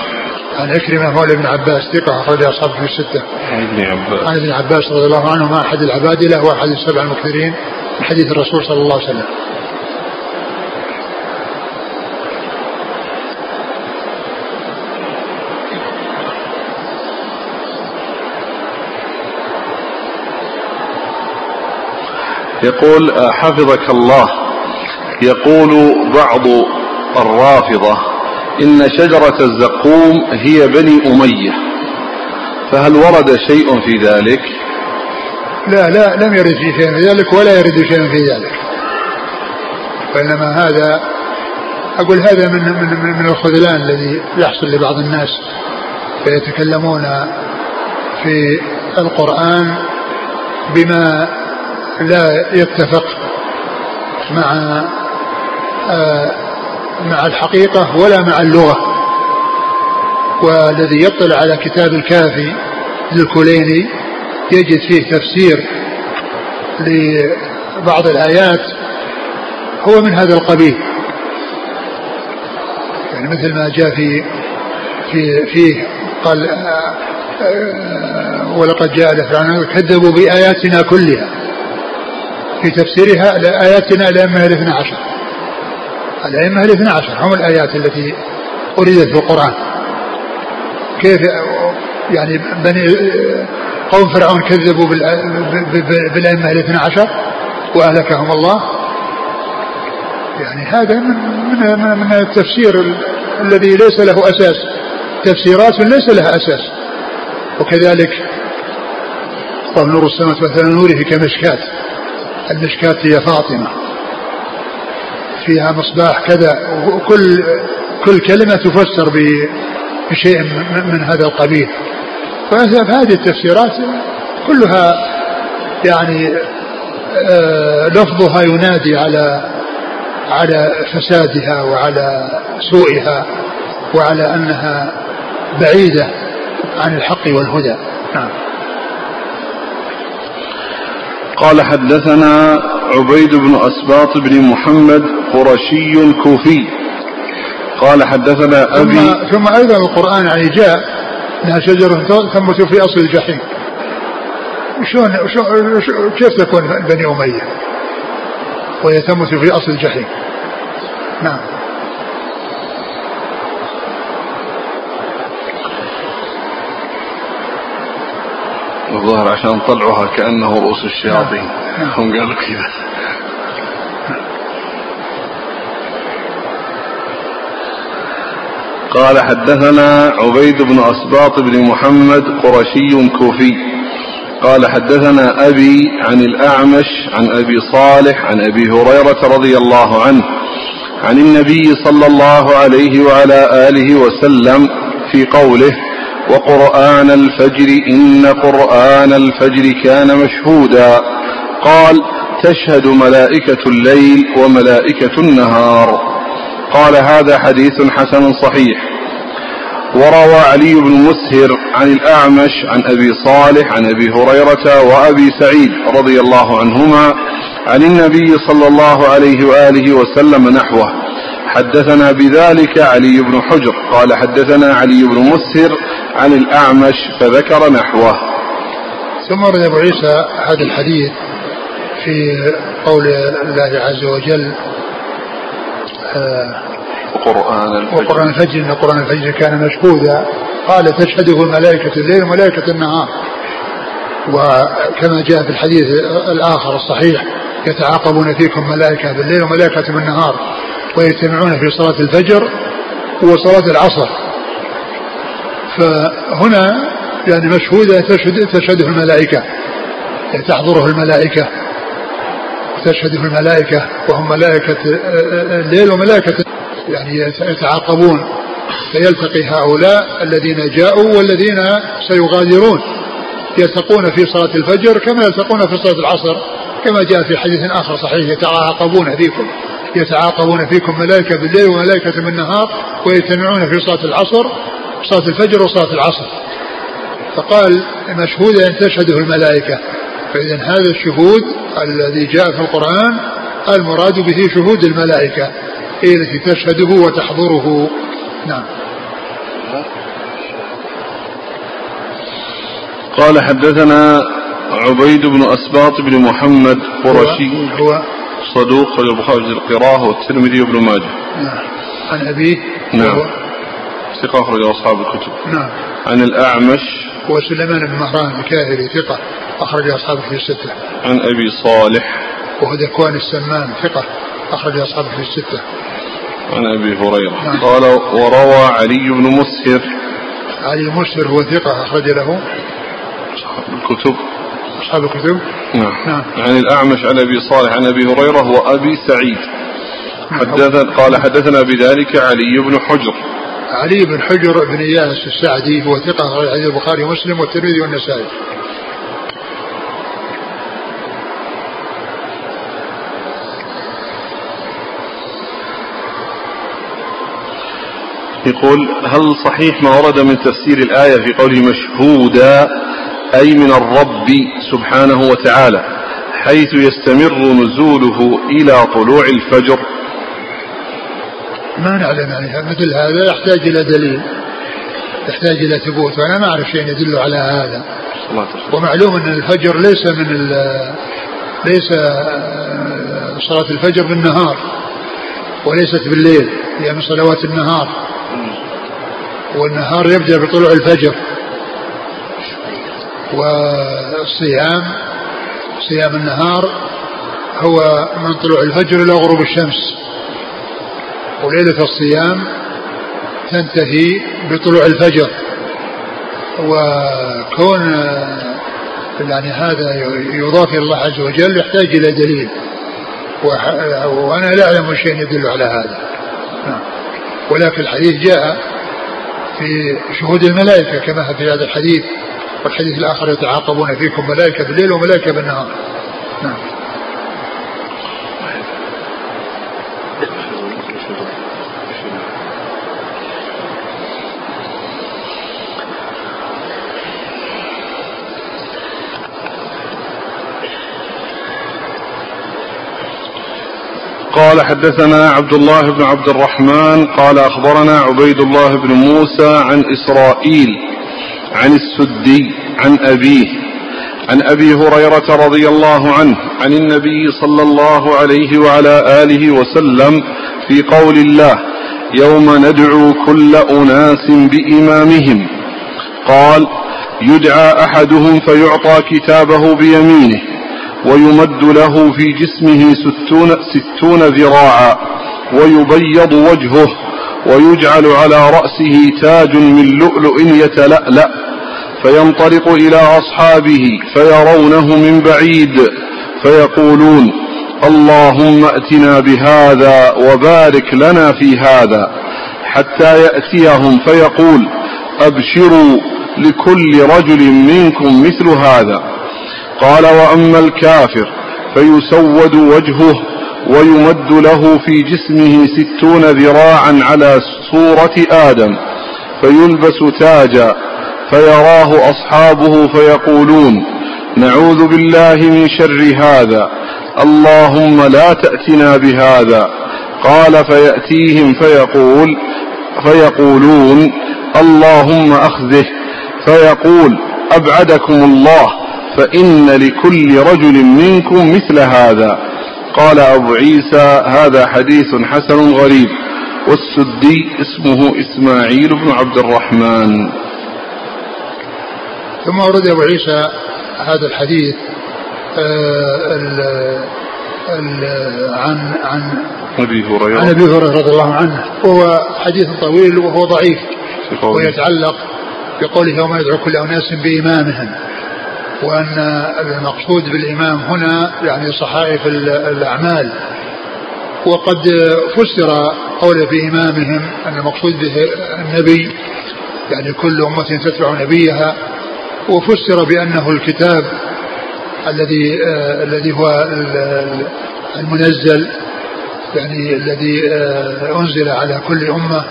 عن عكرمة مولى ابن عباس ثقة أخرج أصحابه في الستة. عن ابن عباس. عن ابن عباس رضي الله عنه ما أحد العبادلة وأحد السبع المكثرين من حديث الرسول صلى الله عليه وسلم. يقول آه، حفظك الله. يقول بعض الرافضة إن شجرة الزقوم هي بني أمية. فهل ورد شيء في ذلك؟ لا لا لم يرد في شيء في ذلك ولا يرد شيء في ذلك. وإنما هذا أقول هذا من من من الخذلان الذي يحصل لبعض الناس. فيتكلمون في القرآن بما لا يتفق مع آه، مع الحقيقة ولا مع اللغة. والذي يطلع على كتاب الكافي للكليني يجد فيه تفسير لبعض الآيات هو من هذا القبيل. يعني مثل ما جاء في في فيه قال آه، آه، ولقد جاء فرعون كذبوا بآياتنا كلها. في تفسيرها لآياتنا الأئمة الاثنى عشر. الأئمة الاثنى عشر. هم الآيات التي أريدت في القرآن. كيف يعني بني قوم فرعون كذبوا بالأئمة الاثنى عشر وأهلكهم الله. يعني هذا من من من التفسير الذي ليس له أساس. تفسيرات ليس لها أساس. وكذلك قال نور السماوات مثل نوره كمشكات. المشكاة هي فاطمة. فيها مصباح كذا وكل كل كلمة تفسر بشيء من هذا القبيل. فهذه التفسيرات كلها يعني آه، لفظها ينادي على على فسادها وعلى سوءها وعلى أنها بعيدة عن الحق والهدى. نعم. قال حدثنا عبيد بن أسباط بن محمد قرشي كوفي. قال حدثنا أبي ثم, ثم أيضا القرآن يعني جاء أنها شجرة تنبت في أصل الجحيم. شلون كيف تكون بني أمية؟ وهي تنبت في أصل الجحيم. نعم. الظاهر عشان طلعوها كأنه رؤوس الشياطين. نعم. هم قالوا كذا قال حدثنا عبيد بن أسباط بن محمد قرشي كوفي. قال حدثنا أبي عن الأعمش عن أبي صالح عن أبي هريرة رضي الله عنه عن النبي صلى الله عليه وعلى آله وسلم في قوله وقرآن الفجر إن قرآن الفجر كان مشهودا. قال تشهد ملائكة الليل وملائكة النهار. قال هذا حديث حسن صحيح. وروى علي بن مسهر عن الأعمش عن أبي صالح عن أبي هريرة وأبي سعيد رضي الله عنهما عن النبي صلى الله عليه وآله وسلم نحوه. حدثنا بذلك علي بن حجر قال حدثنا علي بن مسهر عن الأعمش فذكر نحوه. ثم ورد أبو عيسى هذا الحديث في قول الله عز وجل آه وقرآن الفجر. وقرآن الفجر إن قرآن الفجر كان مشهودا. قال تشهده ملائكة الليل وملائكة النهار. وكما جاء في الحديث الآخر الصحيح يتعاقبون فيكم ملائكة بالليل وملائكة بالنهار. ويجتمعون في صلاة الفجر وصلاة العصر. فهنا يعني مشهودة تشهد تشهده الملائكة. تحضره الملائكة تشهده الملائكة وهم ملائكة الليل وملائكة يعني يتعاقبون. فيلتقي هؤلاء الذين جاءوا والذين سيغادرون. يلتقون في صلاة الفجر كما يلتقون في صلاة العصر كما جاء في حديث آخر صحيح يتعاقبون فيكم. يتعاقبون فيكم ملائكة بالليل وملائكة بالنهار ويجتمعون في صلاة العصر صلاة الفجر وصلاة العصر. فقال مشهود أن تشهده الملائكة. فإذا هذا الشهود الذي جاء في القرآن المراد به شهود الملائكة هي التي تشهده وتحضره. نعم. قال حدثنا عبيد بن أسباط بن محمد قرشي. هو صدوق خرج البخاري في القراءة والترمذي وابن ماجه. نعم. عن أبيه. نعم. ثقة أخرج أصحاب الكتب. نعم. عن الأعمش. هو سليمان بن مهران الكاهلي ثقة أخرج أصحابه في الستة. عن أبي صالح. وهو ذكوان السمان ثقة أخرج أصحابه في الستة. عن أبي هريرة. نعم. قال وروى علي بن مسهر. علي مسهر هو ثقة أخرج له. أصحاب الكتب. أصحاب الكتب. نعم. نعم. عن الأعمش عن أبي صالح عن أبي هريرة وأبي سعيد. حدثنا قال حدثنا بذلك علي بن حجر. علي بن حجر بن إياس السعدي هو ثقة حديث البخاري ومسلم والترمذي والنسائي. يقول هل صحيح ما ورد من تفسير الآية في قوله مشهودا أي من الرب سبحانه وتعالى حيث يستمر نزوله إلى طلوع الفجر. ما نعلم يعني مثل هذا يحتاج إلى دليل يحتاج إلى ثبوت وأنا ما أعرف شيء يدل على هذا. ومعلوم أن الفجر ليس من ليس صلاة الفجر بالنهار وليست بالليل هي من صلوات النهار. والنهار يبدأ بطلوع الفجر. والصيام صيام النهار هو من طلوع الفجر إلى غروب الشمس. وليلة الصيام تنتهي بطلوع الفجر. وكون يعني هذا يضاف إلى الله عز وجل يحتاج إلى دليل. وأنا لا أعلم شيء يدل على هذا. نعم. ولكن الحديث جاء في شهود الملائكة كما في هذا الحديث. والحديث الآخر يتعاقبون فيكم ملائكة بالليل وملائكة بالنهار نعم. قال حدثنا عبد الله بن عبد الرحمن قال أخبرنا عبيد الله بن موسى عن إسرائيل عن السدي عن أبيه عن أبي هريرة رضي الله عنه عن النبي صلى الله عليه وعلى آله وسلم في قول الله يوم ندعو كل أناس بإمامهم. قال يدعى أحدهم فيعطى كتابه بيمينه ويمد له في جسمه ستون, ستون ذراعا ويبيض وجهه ويجعل على رأسه تاج من لؤلؤ يتلألأ فينطلق إلى أصحابه فيرونه من بعيد فيقولون اللهم ائتنا بهذا وبارك لنا في هذا. حتى يأتيهم فيقول أبشروا لكل رجل منكم مثل هذا. قال وأما الكافر فيسود وجهه ويمد له في جسمه ستون ذراعا على صورة آدم فيلبس تاجا فيراه أصحابه فيقولون نعوذ بالله من شر هذا اللهم لا تأتنا بهذا. قال فيأتيهم فيقول فيقولون اللهم أخذه. فيقول أبعدكم الله فإن لكل رجل منكم مثل هذا. قال أبو عيسى هذا حديث حسن غريب والسدي اسمه إسماعيل بن عبد الرحمن. ثم ورد أبو عيسى هذا الحديث آه ال ال عن عن أبي هريرة. عن أبي هريرة رضي الله عنه وهو حديث طويل وهو ضعيف ويتعلق بقوله يوم يدعو كل أناس بإمامهم وأن المقصود بالإمام هنا يعني صحائف الأعمال. وقد فسر قوله بإمامهم أن المقصود به النبي يعني كل أمة تتبع نبيها وفسر بأنه الكتاب الذي آه الذي هو المنزل يعني الذي آه أنزل على كل أمة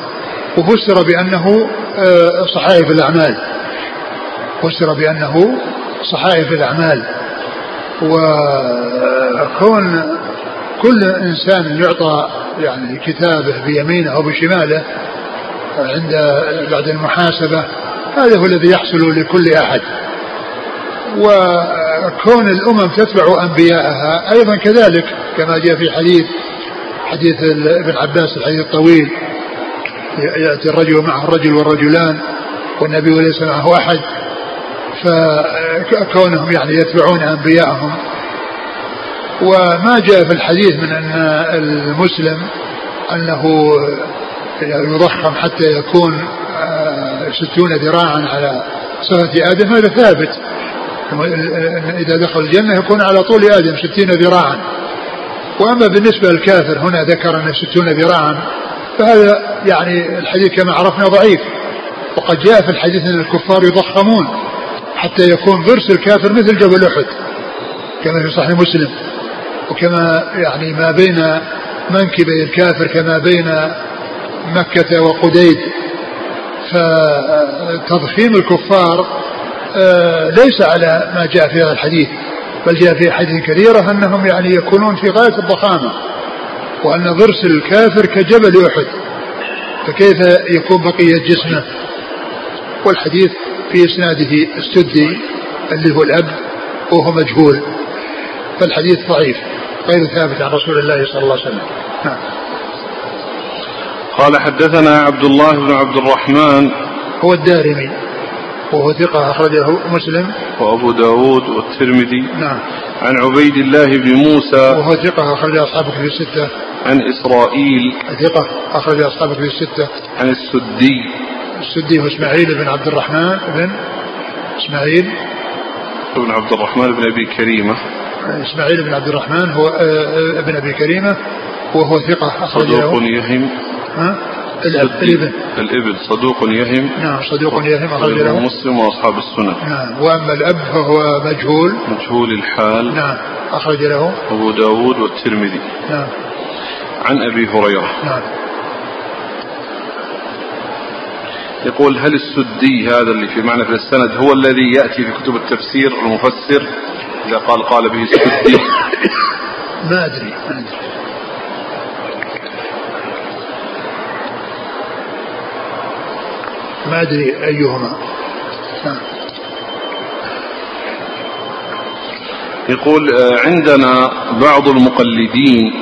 وفسر بأنه آه صحائف الأعمال. فسر بأنه صحائف الأعمال. وكون كل إنسان يعطى يعني كتابه بيمينه أو بشماله عند بعد المحاسبة هذا هو الذي يحصل لكل أحد. وكون الأمم تتبع أنبياءها أيضا كذلك كما جاء في حديث حديث ابن عباس الحديث الطويل يأتي الرجل ومعه الرجل والرجلان والنبي ليس معه أحد. فكونهم يعني يتبعون أنبياءهم. وما جاء في الحديث من أن المسلم أنه يضخم حتى يكون ستون ذراعا على صفة آدم هذا ثابت. إذا دخل الجنة يكون على طول آدم ستين ذراعا. وأما بالنسبة للكافر هنا ذكر أن ستون ذراعا فهذا يعني الحديث كما عرفنا ضعيف. وقد جاء في الحديث أن الكفار يضخمون. حتى يكون ضرس الكافر مثل جبل أحد كما في صحيح مسلم. وكما يعني ما بين منكبي الكافر كما بين مكة وقديد. فتضخيم الكفار ليس على ما جاء في هذا الحديث بل جاء في حديث كثيرة أنهم يعني يكونون في غاية الضخامة وأن ضرس الكافر كجبل أحد. فكيف يكون بقية جسمه؟ والحديث في إسناده السدي اللي هو الأب وهو مجهول فالحديث ضعيف غير ثابت عن رسول الله صلى الله عليه وسلم. نعم. قال حدثنا عبد الله بن عبد الرحمن. هو الدارمي وهو ثقة أخرجه مسلم. وأبو داود والترمذي. نعم. عن عبيد الله بن موسى. وهو ثقة أخرج أصحابه في الستة. عن إسرائيل. ثقة أخرج أصحابه في الستة. عن السدي. السدي هو إسماعيل بن عبد الرحمن بن إسماعيل. بن عبد الرحمن بن أبي كريمة. إسماعيل بن عبد الرحمن هو ابن أبي كريمة وهو ثقة أخرج صدوق يهم. ها؟ الإبن. الإبن صدوق يهم. نعم صدوق يهم أخرج له مسلم وأصحاب السنن نعم وأما الأب فهو مجهول. مجهول الحال. نعم أخرج له أبو داود والترمذي. نعم. عن أبي هريرة. نعم. يقول هل السدي هذا اللي في معنى في السند هو الذي يأتي في كتب التفسير المفسر؟ إذا قال قال به السدي. ما *coughs* أدري. ما أدري ما أدري أيهما. يقول عندنا بعض المقلدين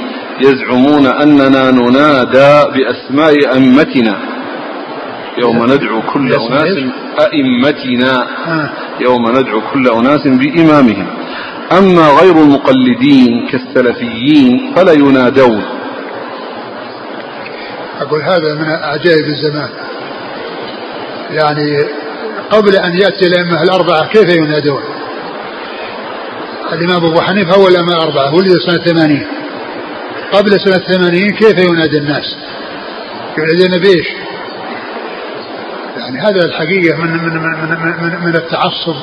يزعمون أننا ننادى بأسماء أئمتنا يوم ندعو كل أناس أئمتنا. يوم ندعو كل أناس بإمامهم. أما غير المقلدين كالسلفيين فلا ينادون. أقول هذا من عجائب الزمان. يعني قبل أن يأتي الأئمة الأربعة كيف ينادون؟ الإمام أبو حنيفة أول الأئمة الأربعة ولد سنة ثمانين. قبل سنة ثمانين كيف ينادي الناس؟ ينادون بإيش؟ يعني هذا الحقيقة من من من من, من التعصب.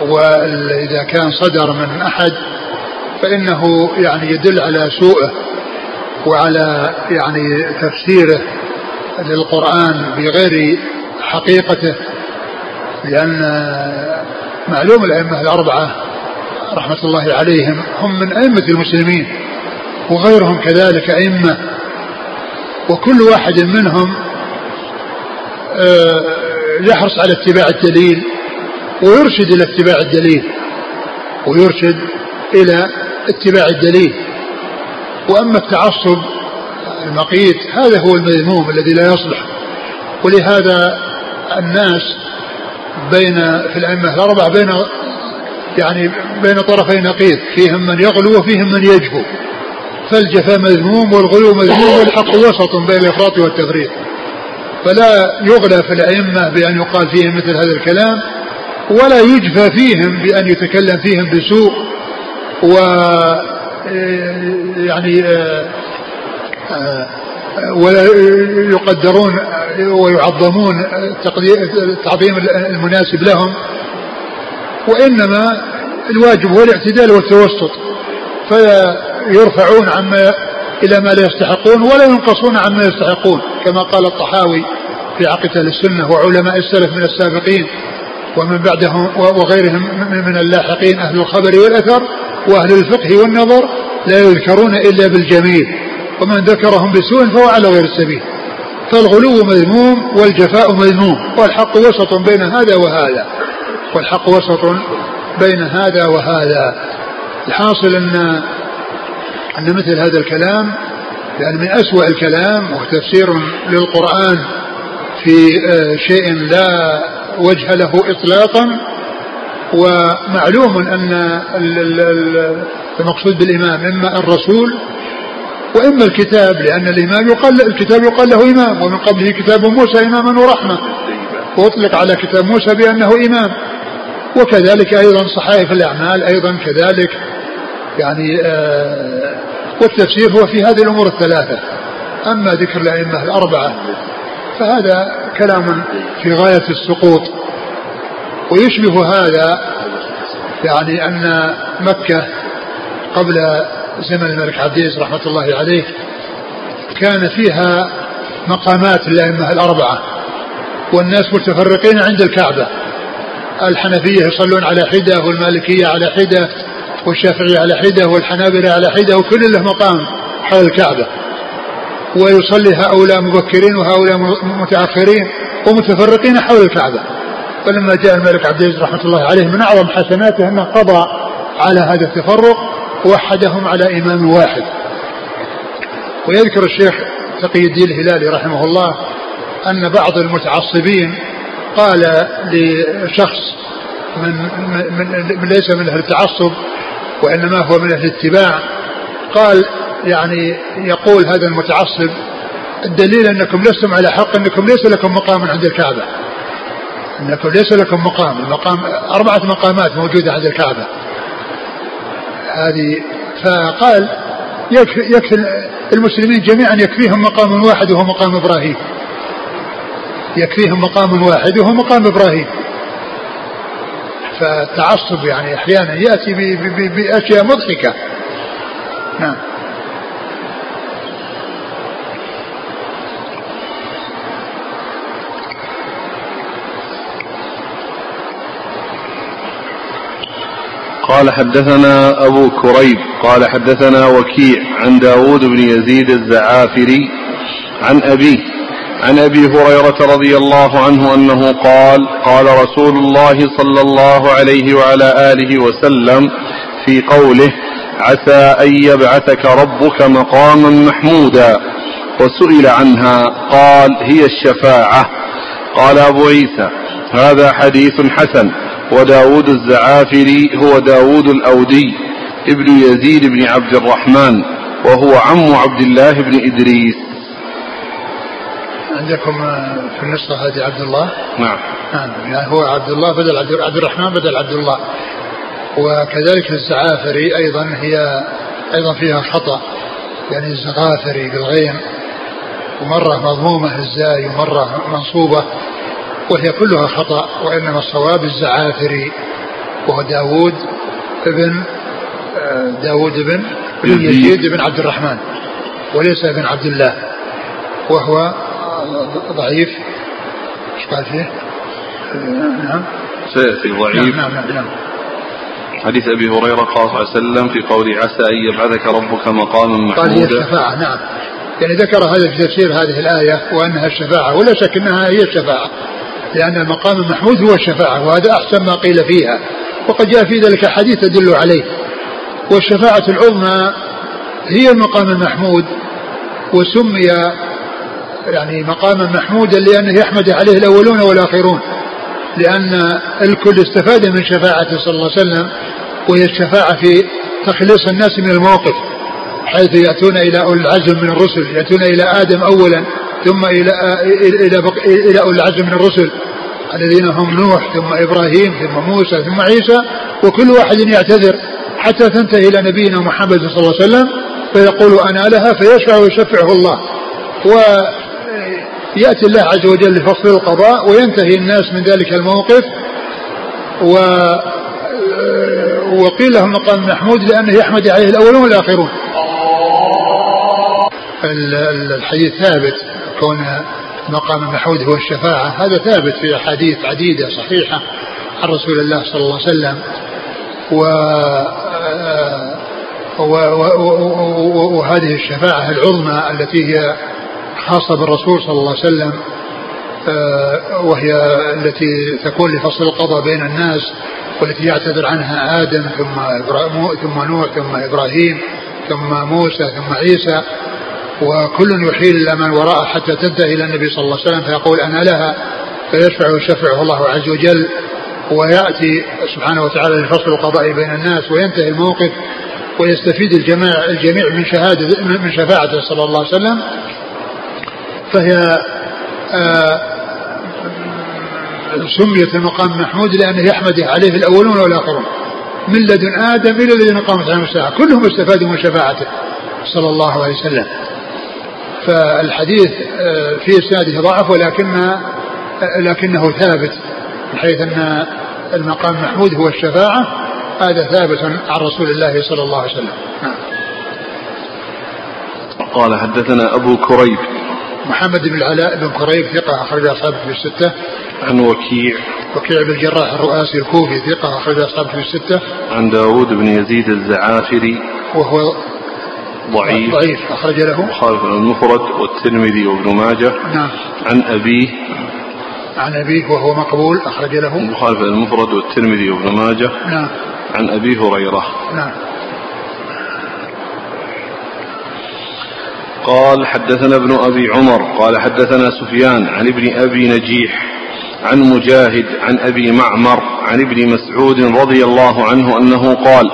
وإذا كان صدر من أحد فإنه يعني يدل على سوءه وعلى يعني تفسيره للقرآن بغير حقيقته لأن معلوم الأئمة الأربعة رحمة الله عليهم هم من أئمة المسلمين وغيرهم كذلك أئمة. وكل واحد منهم يحرص على اتباع الدليل ويرشد إلى اتباع الدليل ويرشد إلى اتباع الدليل. وأما التعصب المقيت هذا هو المذموم الذي لا يصلح. ولهذا الناس بين في الأئمة الأربعة بين يعني بين طرفي نقيض فيهم من يغلو وفيهم من يجفو فالجفاء مذموم والغلو مذموم والحق وسط بين الإفراط والتفريط. فلا يغلى في الأئمة بأن يقال فيهم مثل هذا الكلام ولا يجفى فيهم بأن يتكلم فيهم بسوء و يعني ولا يقدرون ويعظمون التعظيم المناسب لهم. وإنما الواجب هو الاعتدال والتوسط فيرفعون عما إلى ما لا يستحقون ولا ينقصون عما يستحقون كما قال الطحاوي في عقيدة السنة وعلماء السلف من السابقين ومن بعدهم وغيرهم من اللاحقين أهل الخبر والأثر وأهل الفقه والنظر لا يذكرون إلا بالجميل ومن ذكرهم بسوء فهو على غير السبيل. فالغلو مذموم والجفاء مذموم والحق وسط بين هذا وهذا والحق وسط بين هذا وهذا. الحاصل أن أن مثل هذا الكلام يعني من أسوأ الكلام وتفسير للقرآن في آه، شيء لا وجه له إطلاقا ومعلوم أن المقصود بالإمام إما الرسول وإما الكتاب لأن الإمام يقال الكتاب يقال له إمام ومن قبله كتاب موسى إماما ورحمة. وأطلق على كتاب موسى بأنه إمام. وكذلك أيضا صحائف الأعمال أيضا كذلك يعني آه والتفسير هو في هذه الأمور الثلاثة. أما ذكر الأئمة الأربعة فهذا كلام في غاية السقوط. ويشبه هذا يعني أن مكة قبل زمن الملك عبد العزيز رحمة الله عليه كان فيها مقامات للأئمة الأربعة والناس متفرقين عند الكعبة. الحنفية يصلون على حدة والمالكية على حدة. والشافعية على حدة والحنابلة على حدة وكل له مقام حول الكعبة. ويصلي هؤلاء مبكرين وهؤلاء متأخرين ومتفرقين حول الكعبة. فلما جاء الملك عبد العزيز رحمة الله عليه من أعظم حسناته أنه قضى على هذا التفرق وحدهم على إمام واحد. ويذكر الشيخ تقي الدين الهلالي رحمه الله أن بعض المتعصبين قال لشخص من, من, من ليس من أهل التعصب وإنما هو من أهل الاتباع. قال يعني يقول هذا المتعصب الدليل أنكم لستم على حق أنكم ليس لكم مقام عند الكعبة. أنكم ليس لكم مقام المقام أربعة مقامات موجودة عند الكعبة. هذه فقال يكفي, يكفي المسلمين جميعا يكفيهم مقام واحد وهو مقام إبراهيم. يكفيهم مقام واحد وهو مقام إبراهيم. فالتعصب يعني أحيانا يأتي بأشياء مضحكة. نعم. قال حدثنا أبو كريب قال حدثنا وكيع عن داود بن يزيد الزعافري عن أبيه عن أبي هريرة رضي الله عنه أنه قال قال رسول الله صلى الله عليه وعلى آله وسلم في قوله عسى أن يبعثك ربك مقاما محمودا. وسئل عنها قال هي الشفاعة. قال أبو عيسى هذا حديث حسن وداود الزعافري هو داود الأودي ابن يزيد بن عبد الرحمن وهو عم عبد الله بن إدريس. عندكم في النسخة هذه عبد الله؟ نعم. نعم. يعني هو عبد الله بدل عبد الرحمن بدل عبد الله. وكذلك الزعافري أيضا هي أيضا فيها خطأ. يعني الزغافري بالغين ومرة مضمومة الزاي ومرة منصوبة وهي كلها خطأ وإنما الصواب الزعافري وهو داود ابن آه، داود بن يزيد. بن عبد الرحمن وليس ابن عبد الله وهو ضعيف. قال فيه؟ نعم سيأتي ضعيف نعم نعم, نعم. حديث أبي هريرة قال صلى الله عليه وسلم في قول عسى أن يبعثك ربك مقاما محمودا قال هي الشفاعة نعم. يعني ذكر هذا في تفسير هذه الآية وأنها الشفاعة ولا شك أنها هي الشفاعة لأن المقام المحمود هو الشفاعة وهذا أحسن ما قيل فيها. وقد جاء في ذلك حديث تدل عليه. والشفاعة العظمى هي المقام المحمود وسمي يعني مقاما محمودا لأنه يحمد عليه الأولون والآخرون. لأن الكل استفاد من شفاعته صلى الله عليه وسلم وهي الشفاعة في تخليص الناس من الموقف حيث يأتون إلى أولي العزم من الرسل يأتون إلى آدم أولا ثم إلى إلى إلى أولي العزم من الرسل الذين هم نوح ثم إبراهيم ثم موسى ثم عيسى وكل واحد يعتذر حتى تنتهي إلى نبينا محمد صلى الله عليه وسلم فيقول أنا لها فيشفع ويشفعه الله. و يأتي الله عز وجل لفصل القضاء وينتهي الناس من ذلك الموقف و وقيل له مقام محمود لأنه يحمد عليه الأولون والآخرون. الحديث ثابت كون مقام محمود هو الشفاعة. هذا ثابت في أحاديث عديدة صحيحة عن رسول الله صلى الله عليه وسلم. و وهذه الشفاعة العظمى التي هي خاصة بالرسول صلى الله عليه وسلم آه، وهي التي تكون لفصل القضاء بين الناس والتي يعتذر عنها آدم ثم ثم نوح ثم إبراهيم ثم موسى ثم عيسى وكل يحيل إلى من وراءه حتى تنتهي إلى النبي صلى الله عليه وسلم فيقول أنا لها فيشفع ويشفعه الله عز وجل ويأتي سبحانه وتعالى لفصل القضاء بين الناس وينتهي الموقف ويستفيد الجميع من شهادة من شفاعته صلى الله عليه وسلم فهي آه، سميت المقام محمود لأنه يحمد عليه الأولون والآخرون. من لدن آدم إلى الذين قامت عليهم الساعة. كلهم استفادوا من شفاعته صلى الله عليه وسلم. فالحديث آه، في إسناده ضعف ولكن آه، لكنه ثابت بحيث أن المقام محمود هو الشفاعة. هذا ثابت عن رسول الله صلى الله عليه وسلم. نعم. قال حدثنا أبو كريب. محمد بن العلاء بن كريب ثقة أخرج أصحابه في الستة. عن وكيع. وكيع بن الجراح الرؤاسي الكوفي ثقة أخرج أصحابه في الستة. عن داوود بن يزيد الزعافري. وهو ضعيف ضعيف أخرج له مخالف المفرد والترمذي وابن ماجه. نعم. عن أبيه. عن أبيه وهو مقبول أخرج له. مخالف المفرد والترمذي وابن ماجه. نعم. عن أبي هريرة. نعم. قال حدثنا ابن أبي عمر قال حدثنا سفيان عن ابن أبي نجيح عن مجاهد عن أبي معمر عن ابن مسعود رضي الله عنه أنه قال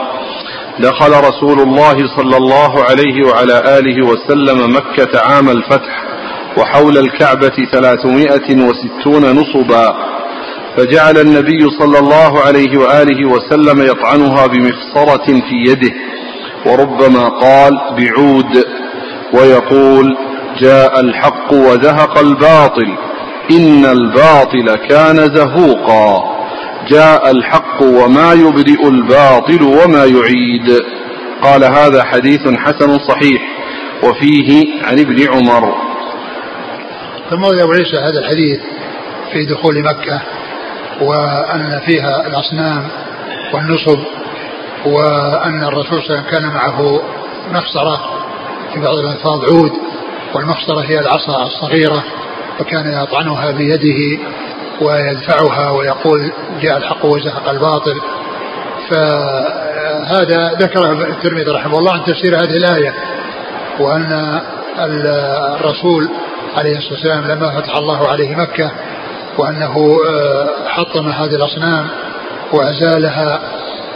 دخل رسول الله صلى الله عليه وعلى آله وسلم مكة عام الفتح وحول الكعبة ثلاثمائة وستون نصبا فجعل النبي صلى الله عليه وآله وسلم يطعنها بمخصرة في يده وربما قال بعود ويقول جاء الحق وزهق الباطل إن الباطل كان زهوقا. جاء الحق وما يبدئ الباطل وما يعيد. قال هذا حديث حسن صحيح وفيه عن ابن عمر. ثم أبو عيسى هذا الحديث في دخول مكة وأن فيها الأصنام والنصب وأن الرسول صلى الله عليه وسلم كان معه مخصرة في بعض الألفاظ عود والمخصرة هي العصا الصغيرة فكان يطعنها بيده ويدفعها ويقول جاء الحق وزهق الباطل. فهذا ذكره الترمذي رحمه الله عن تفسير هذه الآية وأن الرسول عليه الصلاة والسلام لما فتح الله عليه مكة وأنه آه، حطم هذه الأصنام وأزالها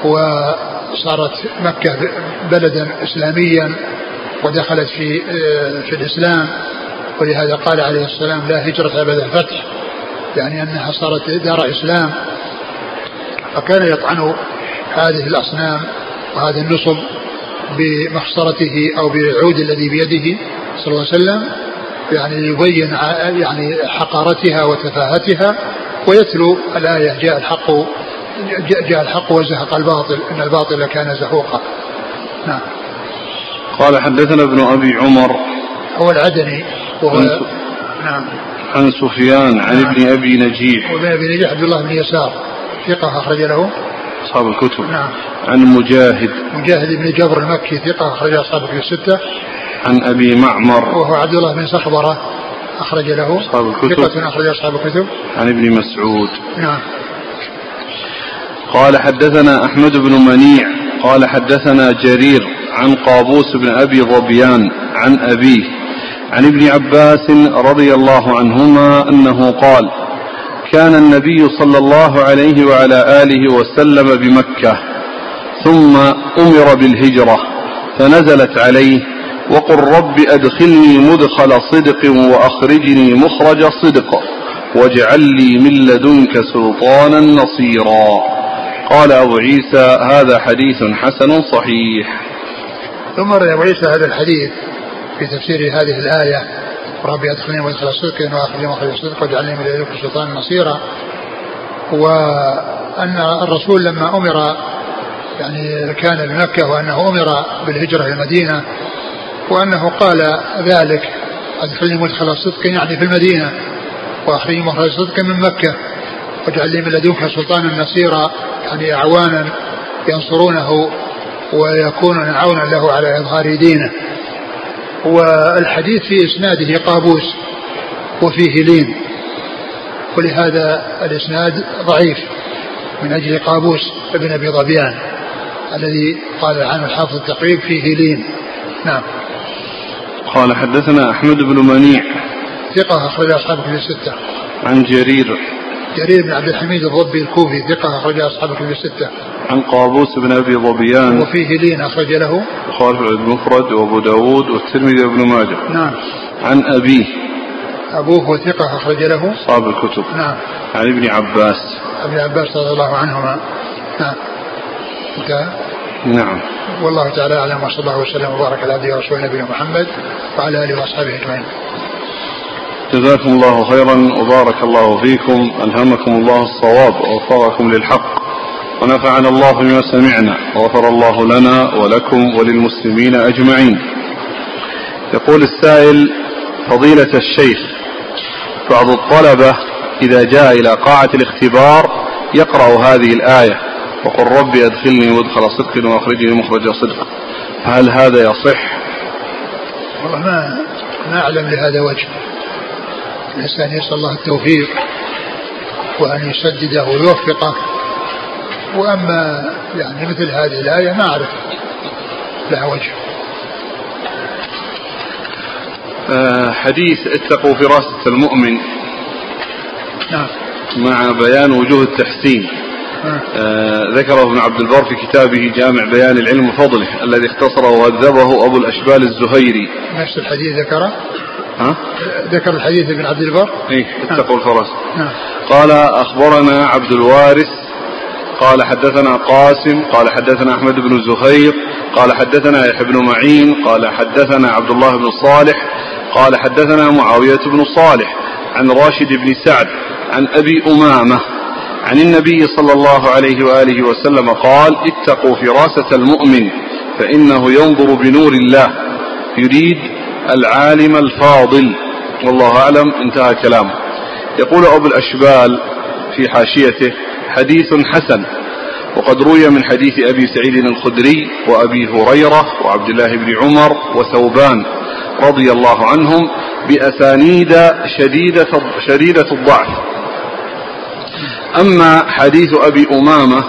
وصارت مكة بلدا إسلاميا ودخلت في آه، في الإسلام. ولهذا قال عليه السلام لا هجرة بعد الفتح يعني أنها صارت دار إسلام. فكان يطعن هذه الأصنام وهذا النصب بمخصرته أو بالعود الذي بيده صلى الله عليه وسلم يعني يبين يعني حقارتها وتفاهتها ويتلو الآية جاء الحق جاء الحق وزهق الباطل إن الباطل كان زهوقا. نعم. قال حدثنا ابن أبي عمر هو العدني وهو نعم. عن سفيان عن ابن أبي نجيح. وابن أبي نجيح عبد الله بن يسار. ثقة أخرج له. أصحاب الكتب. نعم. عن مجاهد. مجاهد بن جبر المكي ثقة أخرج أصحاب الكتب الستة. عن أبي معمر. وهو عبد الله بن صخبرة أخرج له. أصحاب الكتب. ثقة أخرج أصحاب الكتب. عن ابن مسعود. نعم. قال حدثنا أحمد بن منيع. قال حدثنا جرير. عن قابوس بن أبي ظبيان عن أبيه عن ابن عباس رضي الله عنهما أنه قال كان النبي صلى الله عليه وعلى آله وسلم بمكة ثم أمر بالهجرة فنزلت عليه وقل رب أدخلني مدخل صدق وأخرجني مخرج صدق واجعل لي من لدنك سلطانا نصيرا. قال أبو عيسى هذا حديث حسن صحيح. ثم روى أبو عيسى هذا الحديث في تفسير هذه الآية. ربي أدخلني مدخل صدق وأخرجني مخرج صدق واجعلني من لدنك سلطانا نصيرا. وأن الرسول لما أمر يعني كان بمكة وأنه أمر بالهجرة إلى المدينة وأنه قال ذلك أدخلني مدخل صدق يعني في المدينة وأخرجني مخرج صدق من مكة واجعل لي من لدنك سلطانا نصيرا. يعني أعوانا ينصرونه ويكونون عونا له على إظهار دينه. والحديث في إسناده قابوس وفيه لين. ولهذا الإسناد ضعيف من أجل قابوس ابن أبي ظبيان الذي قال عنه الحافظ التقريب فيه لين. نعم. قال حدثنا أحمد بن منيع ثقة أخرج أصحاب كتب الستة. عن جرير جرير بن عبد الحميد الضبي الكوفي ثقة أخرج أصحاب كتب الستة. عن قابوس بن أبي ظبيان. وفيه لين أخرج له. البخاري في المفرد وأبو داود والترمذي وابن ماجه. نعم. عن أبيه أبوه ثقة أخرج له. أصحاب الكتب. نعم. عن ابن عباس. ابن عباس رضي الله عنهما. نعم. انتهى؟ نعم. والله تعالى أعلم وصلى الله وسلم وبارك على عبده ورسوله نبينا محمد وعلى آله وأصحابه أجمعين. جزاكم الله خيرا وبارك الله فيكم ألهمكم الله الصواب ووفقكم للحق ونفعنا الله بما سمعنا وغفر الله لنا ولكم وللمسلمين أجمعين يقول السائل فضيلة الشيخ بعض الطلبة إذا جاء إلى قاعة الاختبار يقرأ هذه الآية وقل ربي أدخلني مدخل صدق وأخرجني مخرج صدق فهل هذا يصح؟ والله ما ما أعلم لهذا وجه. الانسان يسأل الله التوفيق وأن يسدده ويوفقه. وأما يعني مثل هذه الآية ما أعرف لها وجه. آه حديث اتقوا فراسة المؤمن. نعم. مع بيان وجوه التحسين. آه. آه ذكره ابن عبد البر في كتابه جامع بيان العلم وفضله الذي اختصره وهذبه أبو الأشبال الزهيري. نفس الحديث ذكره؟ ها؟ ذكر الحديث ابن عبد البر؟ إيه اتقوا الفرس نعم. قال أخبرنا عبد الوارث قال حدثنا قاسم قال حدثنا أحمد بن زهير قال حدثنا يحيى بن معين قال حدثنا عبد الله بن صالح قال حدثنا معاوية بن صالح عن راشد بن سعد عن أبي أمامة عن النبي صلى الله عليه وآله وسلم قال اتقوا فراسة المؤمن فإنه ينظر بنور الله يريد العالم الفاضل. والله أعلم. انتهى كلامه يقول أبو الأشبال في حاشيته حديث حسن. وقد روي من حديث أبي سعيد الخدري وأبي هريرة وعبد الله بن عمر وثوبان رضي الله عنهم بأسانيد شديدة شديدة الضعف. أما حديث أبي أمامة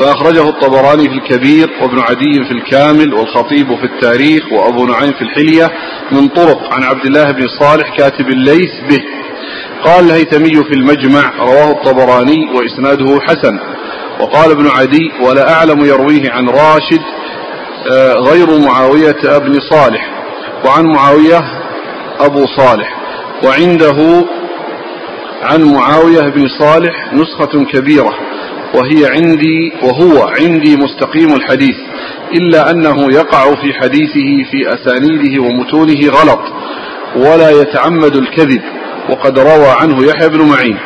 فأخرجه الطبراني في الكبير وابن عدي في الكامل والخطيب في التاريخ وأبو نعيم في الحلية من طرق عن عبد الله بن صالح كاتب الليث به. قال الهيثمي في المجمع رواه الطبراني وإسناده حسن. وقال ابن عدي ولا أعلم يرويه عن راشد غير معاوية بن صالح وعن معاوية أبو صالح. وعنده عن معاوية بن صالح نسخة كبيرة. وهي عندي وهو عندي مستقيم الحديث إلا أنه يقع في حديثه في أسانيده ومتونه غلط ولا يتعمد الكذب وقد روى عنه يحيى بن معين.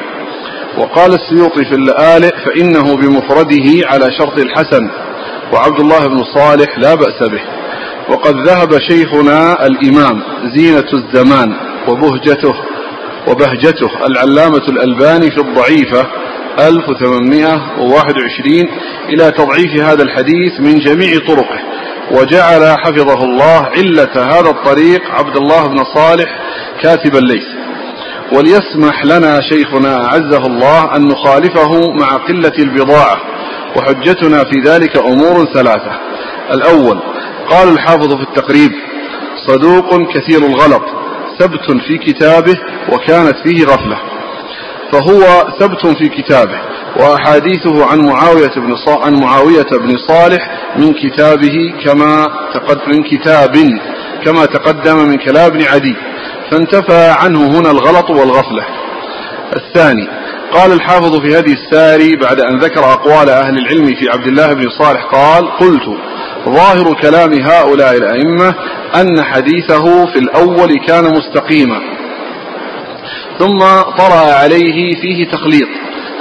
وقال السيوطي في اللآلئ فإنه بمفرده على شرط الحسن وعبد الله بن صالح لا بأس به. وقد ذهب شيخنا الإمام زينة الزمان وبهجته وبهجته العلامة الألباني في الضعيفة 1821 إلى تضعيف هذا الحديث من جميع طرقه. وجعل حفظه الله علة هذا الطريق عبد الله بن صالح كاتب الليث. وليسمح لنا شيخنا أعزه الله أن نخالفه مع قلة البضاعة وحجتنا في ذلك أمور ثلاثة. الأول قال الحافظ في التقريب صدوق كثير الغلط ثبت في كتابه وكانت فيه غفلة. فهو ثبت في كتابه وأحاديثه عن معاوية بن عن معاوية بن صالح من كتابه كما تقد من كتاب كما تقدم من كلام ابن عدي. فانتفى عنه هنا الغلط والغفلة. الثاني قال الحافظ في هدي الساري بعد أن ذكر أقوال أهل العلم في عبد الله بن صالح قال قلت ظاهر كلام هؤلاء الأئمة أن حديثه في الأول كان مستقيما ثم طرأ عليه فيه تخليط.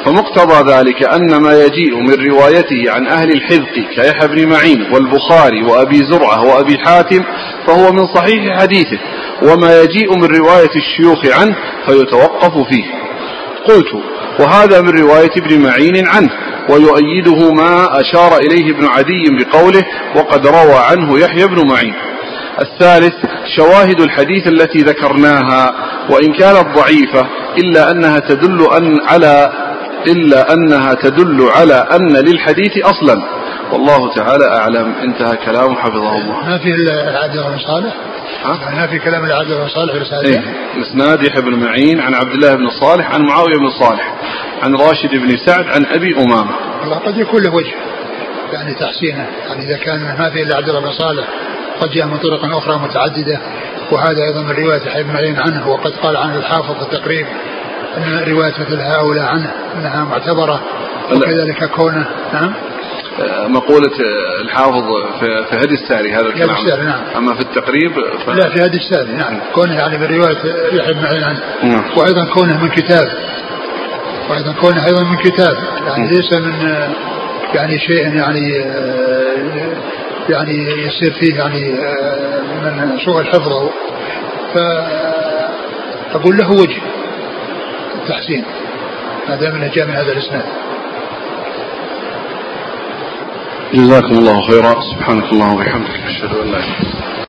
فمقتضى ذلك أن ما يجيء من روايته عن أهل الحذق كيحيى بن معين والبخاري وأبي زرعة وأبي حاتم فهو من صحيح حديثه وما يجيء من رواية الشيوخ عنه فيتوقف فيه. قلت وهذا من رواية ابن معين عنه ويؤيده ما أشار إليه ابن عدي بقوله وقد روى عنه يحيى بن معين. الثالث شواهد الحديث التي ذكرناها وإن كانت ضعيفة إلا أنها تدل أن على إلا أنها تدل على أن للحديث أصلا. والله تعالى أعلم. انتهى كلامه حفظه الله. ما في العبد بن صالح؟ ما في كلام العبد بن صالح في إيه؟ مسناد يحيى بن معين عن عبد الله بن صالح عن معاوية بن صالح عن راشد بن سعد عن أبي أمامة. الله قد يكون له وجه يعني تحسينه. يعني إذا كان ما في إلا عبد الله بن صالح قد جاء من طرق أخرى متعددة. وهذا أيضا من رواية يحيى بن معين عنه وقد قال عنه الحافظ في التقريب أن رواية مثل هؤلاء عنه أنها معتبرة وكذلك كونه نعم؟ مقولة الحافظ في هدي الساري هذا الكلام. الساري نعم. أما في التقريب ف... لا في هدي الساري نعم. كونه يعني من رواية يحيى بن معين عنه. نعم. وأيضا كونه من كتاب. وأيضا كونه أيضا من كتاب. يعني ليس من يعني شيء يعني يعني يصير فيه يعني من سوء الحفظ فأقول له وجه التحسين ما دام إنه جاء من هذا الإسناد. جزاكم الله خيرا. سبحانك اللهم وبحمدك أشهد أن لا إله إلا أنت.